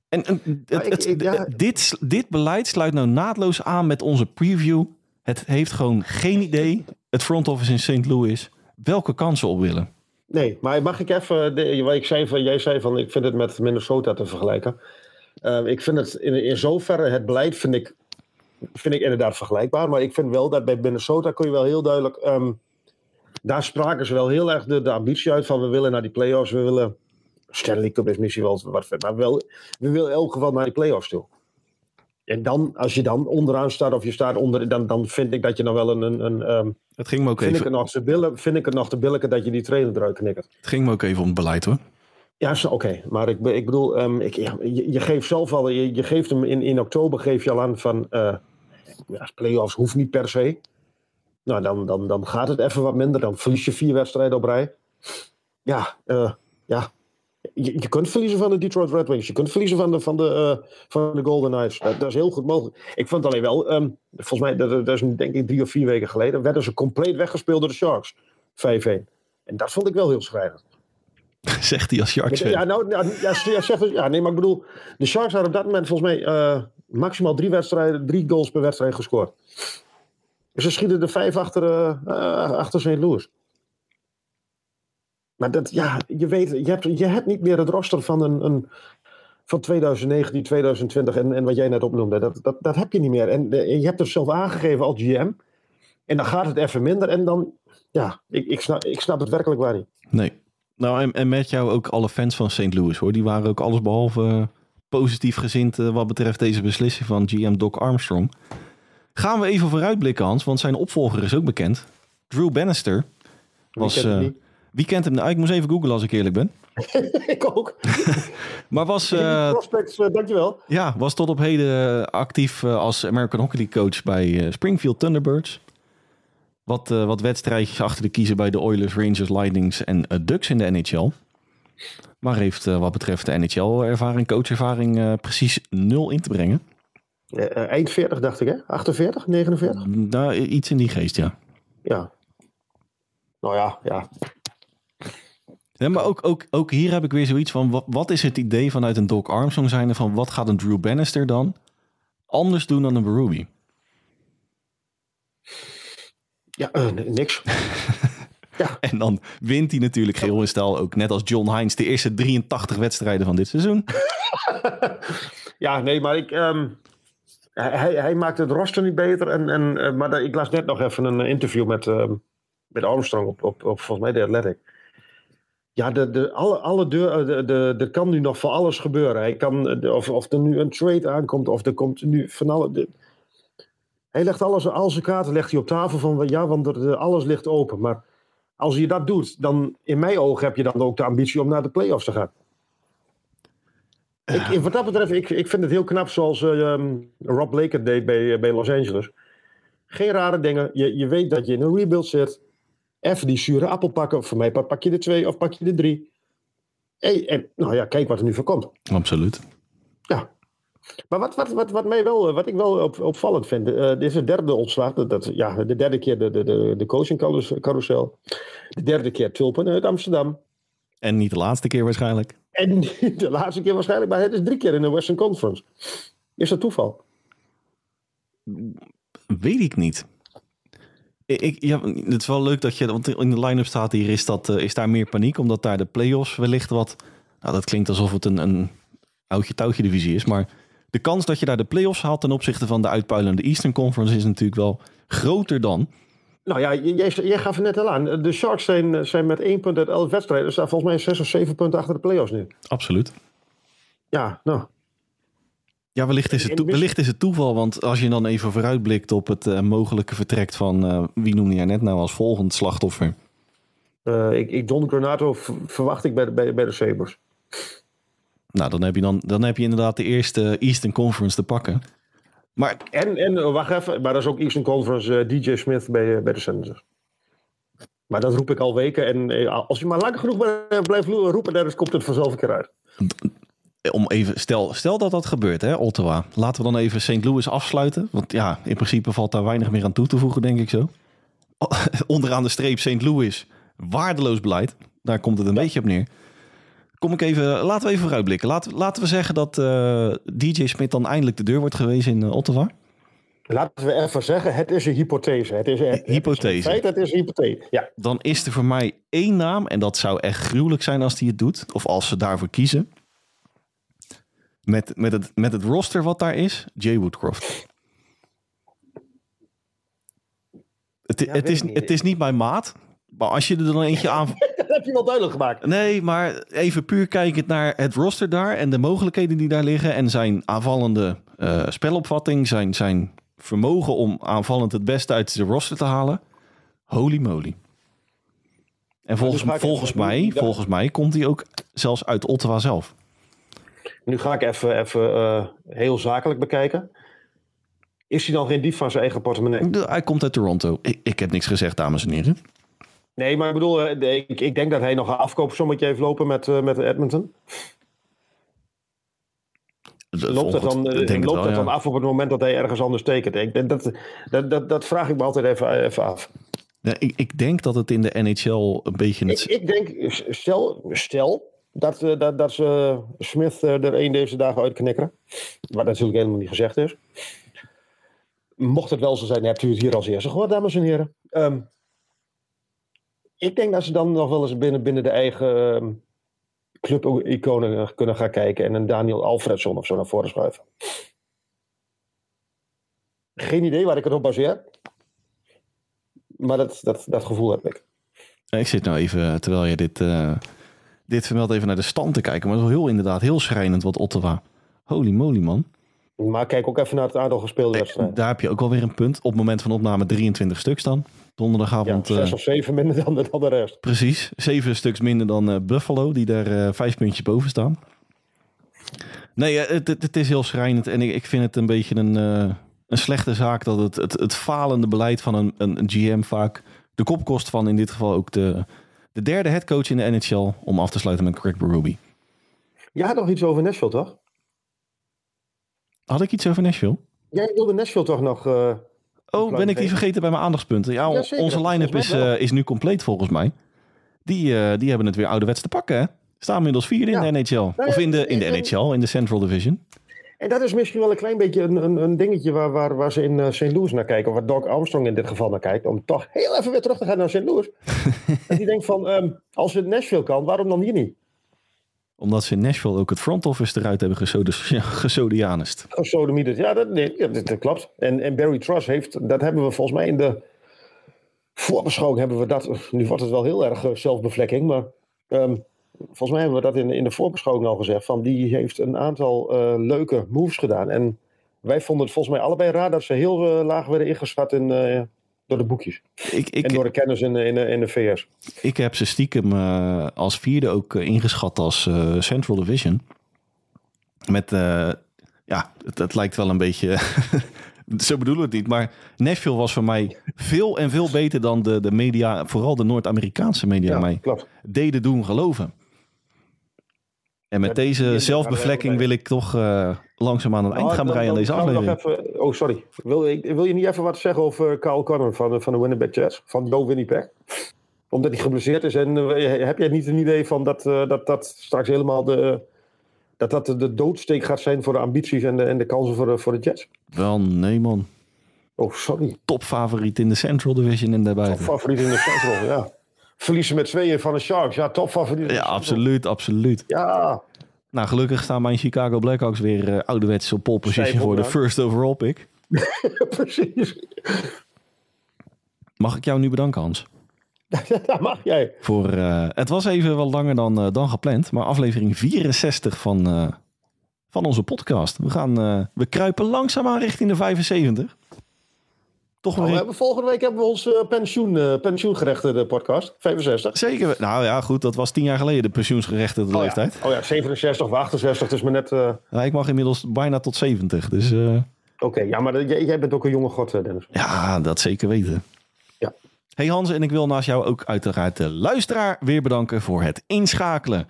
A: En, en het-
B: Maar ik-
A: het-
B: ik- ja.
A: dit, dit beleid sluit nou naadloos aan met onze preview. Het heeft gewoon geen idee, het front office in St. Louis, welke kansen op willen.
B: Nee, maar mag ik even, wat ik zei van, jij zei van, ik vind het met Minnesota te vergelijken. Eh, ik vind het in, zoverre, het beleid vind ik, vind ik inderdaad vergelijkbaar. Maar ik vind wel dat bij Minnesota kun je wel heel duidelijk, ehm, daar spraken ze wel heel erg de, ambitie uit van, we willen naar die playoffs, we willen, Stanley Cup is misschien wel wat maar wel, we willen in elk geval naar die playoffs toe. En dan, als je dan onderaan staat of je staat onder, dan, dan vind ik dat je nog wel een, een, een ehm,
A: Het ging me ook
B: vind, ik
A: even,
B: het nog te billen, vind ik het nog te billijken dat je die trainer eruit knikkert.
A: het ging me ook even om het beleid hoor.
B: Ja, oké. Maar ik, ik bedoel, ehm, ik, ja, je, je geeft zelf al, je, je geeft hem in, in oktober geef je al aan van, eh ja, playoffs hoeft niet per se. Nou, dan, dan, dan gaat het even wat minder. Dan verlies je vier wedstrijden op rij. Ja, eh, ja. Je, je kunt verliezen van de Detroit Red Wings. Je kunt verliezen van de, van de, eh, van de Golden Knights. Dat, dat is heel goed mogelijk. Ik vond alleen wel, ehm, volgens mij, dat, dat is denk ik drie of vier weken geleden, werden ze compleet weggespeeld door de Sharks. 5-1. En dat vond ik wel heel schrijnend.
A: Zegt hij als Sharks.
B: Ja, nou, ja, ja, ja, zeg ja, nee, maar ik bedoel, de Sharks hadden op dat moment volgens mij eh, maximaal drie, wedstrijden, drie goals per wedstrijd gescoord. Ze schieten er vijf achter, eh, achter St. Louis. Maar dat, ja, je weet, je hebt, je hebt niet meer het roster van, een, een, van 2019, 2020 en, en wat jij net opnoemde. Dat, dat, dat heb je niet meer. En eh, je hebt het zelf aangegeven als GM. En dan gaat het even minder en dan, ja, ik, ik, snap, ik snap het werkelijk waar niet.
A: Nee. Nou, en, en met jou ook alle fans van St. Louis hoor. Die waren ook allesbehalve eh, positief gezind eh, wat betreft deze beslissing van GM Doc Armstrong. Gaan we even vooruitblikken, Hans, want zijn opvolger is ook bekend. Drew Bannister. Was,
B: niet?
A: Wie kent hem? Nou, ik moest even googlen als ik eerlijk ben.
B: ik ook.
A: Maar was, eh,
B: prospects, eh, dankjewel.
A: ja, was tot op heden eh, actief als American Hockey League coach bij Springfield Thunderbirds. Wat, wat wedstrijdjes achter de kiezen bij de Oilers, Rangers, Lightnings en Ducks in de NHL. Maar heeft wat betreft de NHL-ervaring, coachervaring, precies nul in te brengen.
B: Eind 40 dacht ik, hè? 48, 49?
A: Nou, iets in die geest, ja.
B: Ja. Nou ja, ja.
A: Ja, maar ook, ook, ook hier heb ik weer zoiets van, wat, wat is het idee vanuit een Doc Armstrong zijnde van, wat gaat een Drew Bannister dan anders doen dan een Berube?
B: Ja, eh, niks.
A: En dan wint hij natuurlijk geheel in stijl ook, net als John Hines, de eerste 83 wedstrijden van dit seizoen.
B: ja, nee, maar ik... ehm, hij, hij- maakt het roster niet beter. En, en, eh, maar ik las net nog even een interview met, ehm, met Armstrong op, op, op volgens mij de Athletic. Ja, de, de, alle, alle deur, eh, de, de, er kan nu nog van alles gebeuren. Hij kan, eh, of, of er nu een trade aankomt, of er komt nu van alle... de- hij legt alles, al zijn kaarten legt hij op tafel van ja, want er, de- alles ligt open. Maar als je dat doet, dan in mijn ogen heb je dan ook de ambitie om naar de play-offs te gaan. Ik, wat dat betreft, ik, ik vind het heel knap zoals eh, ehm, Rob Blake het deed bij, eh, bij Los Angeles. Geen rare dingen. Je, je weet dat je in een rebuild zit. Even die zure appel pakken. Voor mij pak je de twee of pak je de drie. Hey, en nou ja, kijk wat er nu voor komt.
A: Absoluut.
B: Ja. Maar wat, wat, wat, wat, mij wel, wat ik wel op, opvallend vind, eh, dit is de derde ontslag. Dat, dat- ja, de derde keer de, de, de, de coaching carousel. De derde keer Tulpen uit Amsterdam.
A: En niet de laatste keer waarschijnlijk.
B: En de laatste keer waarschijnlijk, maar het is drie keer in de Western Conference. Is dat toeval?
A: Weet ik niet. Ik, ja, het is wel leuk dat je, want in de line-up staat hier, is, dat, eh, is daar meer paniek, omdat daar de play-offs wellicht wat, nou dat klinkt alsof het een, een oudje-touwtje divisie is, maar de kans dat je daar de play-offs haalt ten opzichte van de uitpuilende Eastern Conference is natuurlijk wel groter dan.
B: Nou ja, jij, jij gaf het net al aan. De Sharks zijn, zijn met één punt uit elf wedstrijden. staan volgens mij zes of zeven punten achter de playoffs nu.
A: Absoluut.
B: Ja, nou.
A: Ja, wellicht is, het
B: wist-
A: wellicht is het toeval, want als je dan even vooruitblikt op het eh, mogelijke vertrek van, eh, wie noemde jij net nou als volgend slachtoffer?
B: eh, ik, ik, John Granato verwacht ik bij de, bij, bij de Sabres.
A: Nou, dan heb je, dan, dan heb je inderdaad de eerste Eastern Conference te pakken. Maar
B: En, en wacht even, maar dat is ook Eastern Conference DJ Smith bij, bij de Senators. Maar dat roep ik al weken. En als je maar lang genoeg blijft roepen, dan komt het vanzelf een keer uit.
A: Om even, stel, stel dat dat gebeurt, hè, Ottawa. Laten we dan even St. Louis afsluiten. Want ja, in principe valt daar weinig meer aan toe te voegen, denk ik zo. Onderaan de streep St. Louis, waardeloos beleid. Daar komt het een beetje op neer. Kom ik even, laten we even vooruitblikken. Laten, laten we zeggen dat eh, DJ Smith dan eindelijk de deur wordt gewezen in eh, Ottawa.
B: Laten we even zeggen, het is een hypothese. Het is een
A: hypothese. Het,
B: feit, het is een hypothese. Ja.
A: Dan is er voor mij één naam, en dat zou echt gruwelijk zijn als hij het doet, of als ze daarvoor kiezen. Met, met, het, met het roster wat daar is, Jay Woodcroft. Het, het, is, het is niet mijn maat, maar als je er dan eentje aan...
B: dat heb je wel duidelijk gemaakt.
A: Nee, maar even puur kijkend naar het roster daar en de mogelijkheden die daar liggen en zijn aanvallende uh, spelopvatting, zijn, zijn vermogen om aanvallend het beste uit de roster te halen. Holy moly. En volgens, dus volgens, mij, volgens mij komt hij ook zelfs uit Ottawa zelf.
B: Nu ga ik even, even uh, heel zakelijk bekijken. Is hij dan geen dief van zijn eigen portemonnee?
A: Hij komt uit Toronto. Ik, ik heb niks gezegd, dames en heren.
B: Nee, maar ik bedoel, eh, ik, ik denk dat hij nog een afkoopsommetje heeft lopen met, uh, met Edmonton. Loopt het dan, loopt wel, het dan af op het moment dat hij ergens anders tekent? Ik, dat, dat, dat, dat vraag ik me altijd even, even af.
A: Nee, ik, ik denk dat het in de NHL een beetje...
B: Ik, ik denk, stel, stel dat, eh, dat, dat ze Smith er één deze dagen uitknikkeren. Wat natuurlijk helemaal niet gezegd is. Mocht het wel zo zijn, hebt u het hier als eerste gehoord, dames en heren. Um, ik denk dat ze dan nog wel eens binnen, binnen de eigen um, club-iconen kunnen gaan kijken en een Daniel Alfredson of zo naar voren schuiven. Geen idee waar ik het op baseer. Maar dat, dat, dat gevoel heb ik.
A: Ik zit nou even, terwijl je dit, dit vermeldt, even naar de stand te kijken. Maar het is wel heel, inderdaad heel schrijnend wat Ottawa. Holy moly, man.
B: Maar kijk ook even naar het aantal gespeelde wedstrijden.
A: Daar heb je ook alweer een punt. Op het moment van opname 23 stuks dan. Donderdagavond.
B: Ja, zes uh, of zeven minder dan de, dan de rest.
A: Precies. Zeven stuks minder dan uh, Buffalo, die daar vijf puntjes boven staan. Nee, het, het, het, is heel schrijnend. En ik, ik vind het een beetje een, een slechte zaak dat het, het, het falende beleid van een, een, een, GM vaak de kop kost van in dit geval ook de, de derde headcoach in de NHL om af te sluiten met Craig Berube.
B: Je had nog iets over Nashville, toch?
A: Had ik iets over Nashville?
B: Jij wilde Nashville toch nog... Uh,
A: oh, ben ik die vergeten bij mijn aandachtspunten? Ja, onze line-up is, uh, is nu compleet volgens mij. Die, uh, die hebben het weer ouderwets te pakken, hè? Staan inmiddels vierde ja. in de NHL. Nou ja, of in de, in de NHL, in de Central Division.
B: En dat is misschien wel een klein beetje een, een, een dingetje waar, waar, waar ze in St. Louis naar kijken. Of waar Doc Armstrong in dit geval naar kijkt. Om toch heel even weer terug te gaan naar St. Louis. en die denkt van, um, als het Nashville kan, waarom dan hier niet?
A: Omdat ze in Nashville ook het front office eruit hebben gesodemianist.
B: Gesodemieterd, ja, dat, nee, ja, dat, dat, klopt. En, en Barry Truss heeft, dat hebben we volgens mij in de voorbeschouwing hebben we dat, nu wordt het wel heel erg eh, zelfbevlekking, maar um, volgens mij hebben we dat in, in de voorbeschouwing al gezegd, van die heeft een aantal uh, leuke moves gedaan. En wij vonden het volgens mij allebei raar dat ze heel uh, laag werden ingeschat in, uh, door de boekjes. Ik, ik, en door de kennis in, in, in de VS.
A: Ik heb ze stiekem uh, als vierde ook uh, ingeschat als uh, Central Division. Met, ja, het, het, lijkt wel een beetje... Zo bedoelen we het niet. Maar Nashville was voor mij veel en veel beter dan de, de media, vooral de Noord-Amerikaanse media, ja, mij klopt. deden doen geloven. En met deze zelfbevlekking wil ik toch uh, langzaam aan het eind gaan breien aan deze aflevering.
B: Even, oh, sorry. Wil, wil je niet even wat zeggen over Carl Connor van, van de Winnipeg Jets? Van Go Winnipeg? Omdat hij geblesseerd is. En uh, heb jij niet een idee van dat uh, dat, dat straks helemaal de, dat dat de doodsteek gaat zijn voor de ambities en de, en de kansen voor de, voor de Jets?
A: Wel, nee man.
B: Oh, sorry.
A: Topfavoriet in de Central Division en daarbij.
B: Topfavoriet in de Central, ja verliezen met tweeën van de Sharks. Ja, topfavoriet.
A: Ja, absoluut, absoluut.
B: Ja.
A: Nou, gelukkig staan mijn Chicago Blackhawks weer uh, ouderwets op pole position voor de first overall pick.
B: Precies.
A: Mag ik jou nu bedanken, Hans?
B: Dat mag jij.
A: Voor, uh, het was even wat langer dan, uh, dan gepland, maar aflevering 64 van, van onze podcast. We, gaan, we kruipen langzaamaan richting de 75.
B: Toch oh, we hebben, volgende week hebben we ons uh, pensioen, uh, pensioengerechte de podcast, 65.
A: Zeker. Nou ja, goed, dat was tien jaar geleden de pensioensgerechte oh, leeftijd.
B: Ja. Oh ja, 67 of 68, dus maar net... Uh...
A: Ja, ik mag inmiddels bijna tot 70, dus...
B: Oké, okay, ja, maar jij, jij, bent ook een jonge god, Dennis.
A: Ja, dat zeker weten.
B: Ja.
A: Hey Hans, en ik wil naast jou ook uiteraard de luisteraar weer bedanken voor het inschakelen.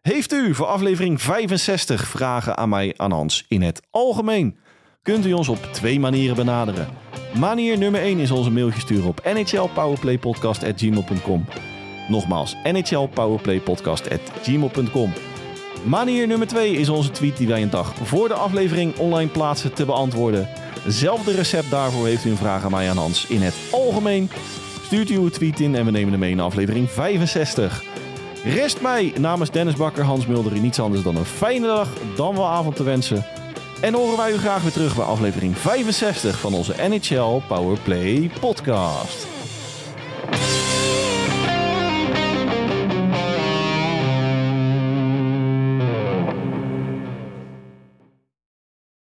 A: Heeft u voor aflevering 65 vragen aan mij aan Hans in het algemeen? Kunt u ons op twee manieren benaderen. Manier nummer 1 is onze mailtje sturen op nhlpowerplaypodcast.gmail.com. Nogmaals, nhlpowerplaypodcast.gmail.com. Manier nummer 2 is onze tweet die wij een dag voor de aflevering online plaatsen te beantwoorden. Zelfde recept daarvoor heeft u een vraag aan mij aan Hans in het algemeen. Stuurt u uw tweet in en we nemen hem mee in aflevering 65. Rest mij namens Dennis Bakker, Hans Mulder niets anders dan een fijne dag, dan wel avond te wensen. En horen wij u graag weer terug bij aflevering 65 van onze NHL Powerplay podcast.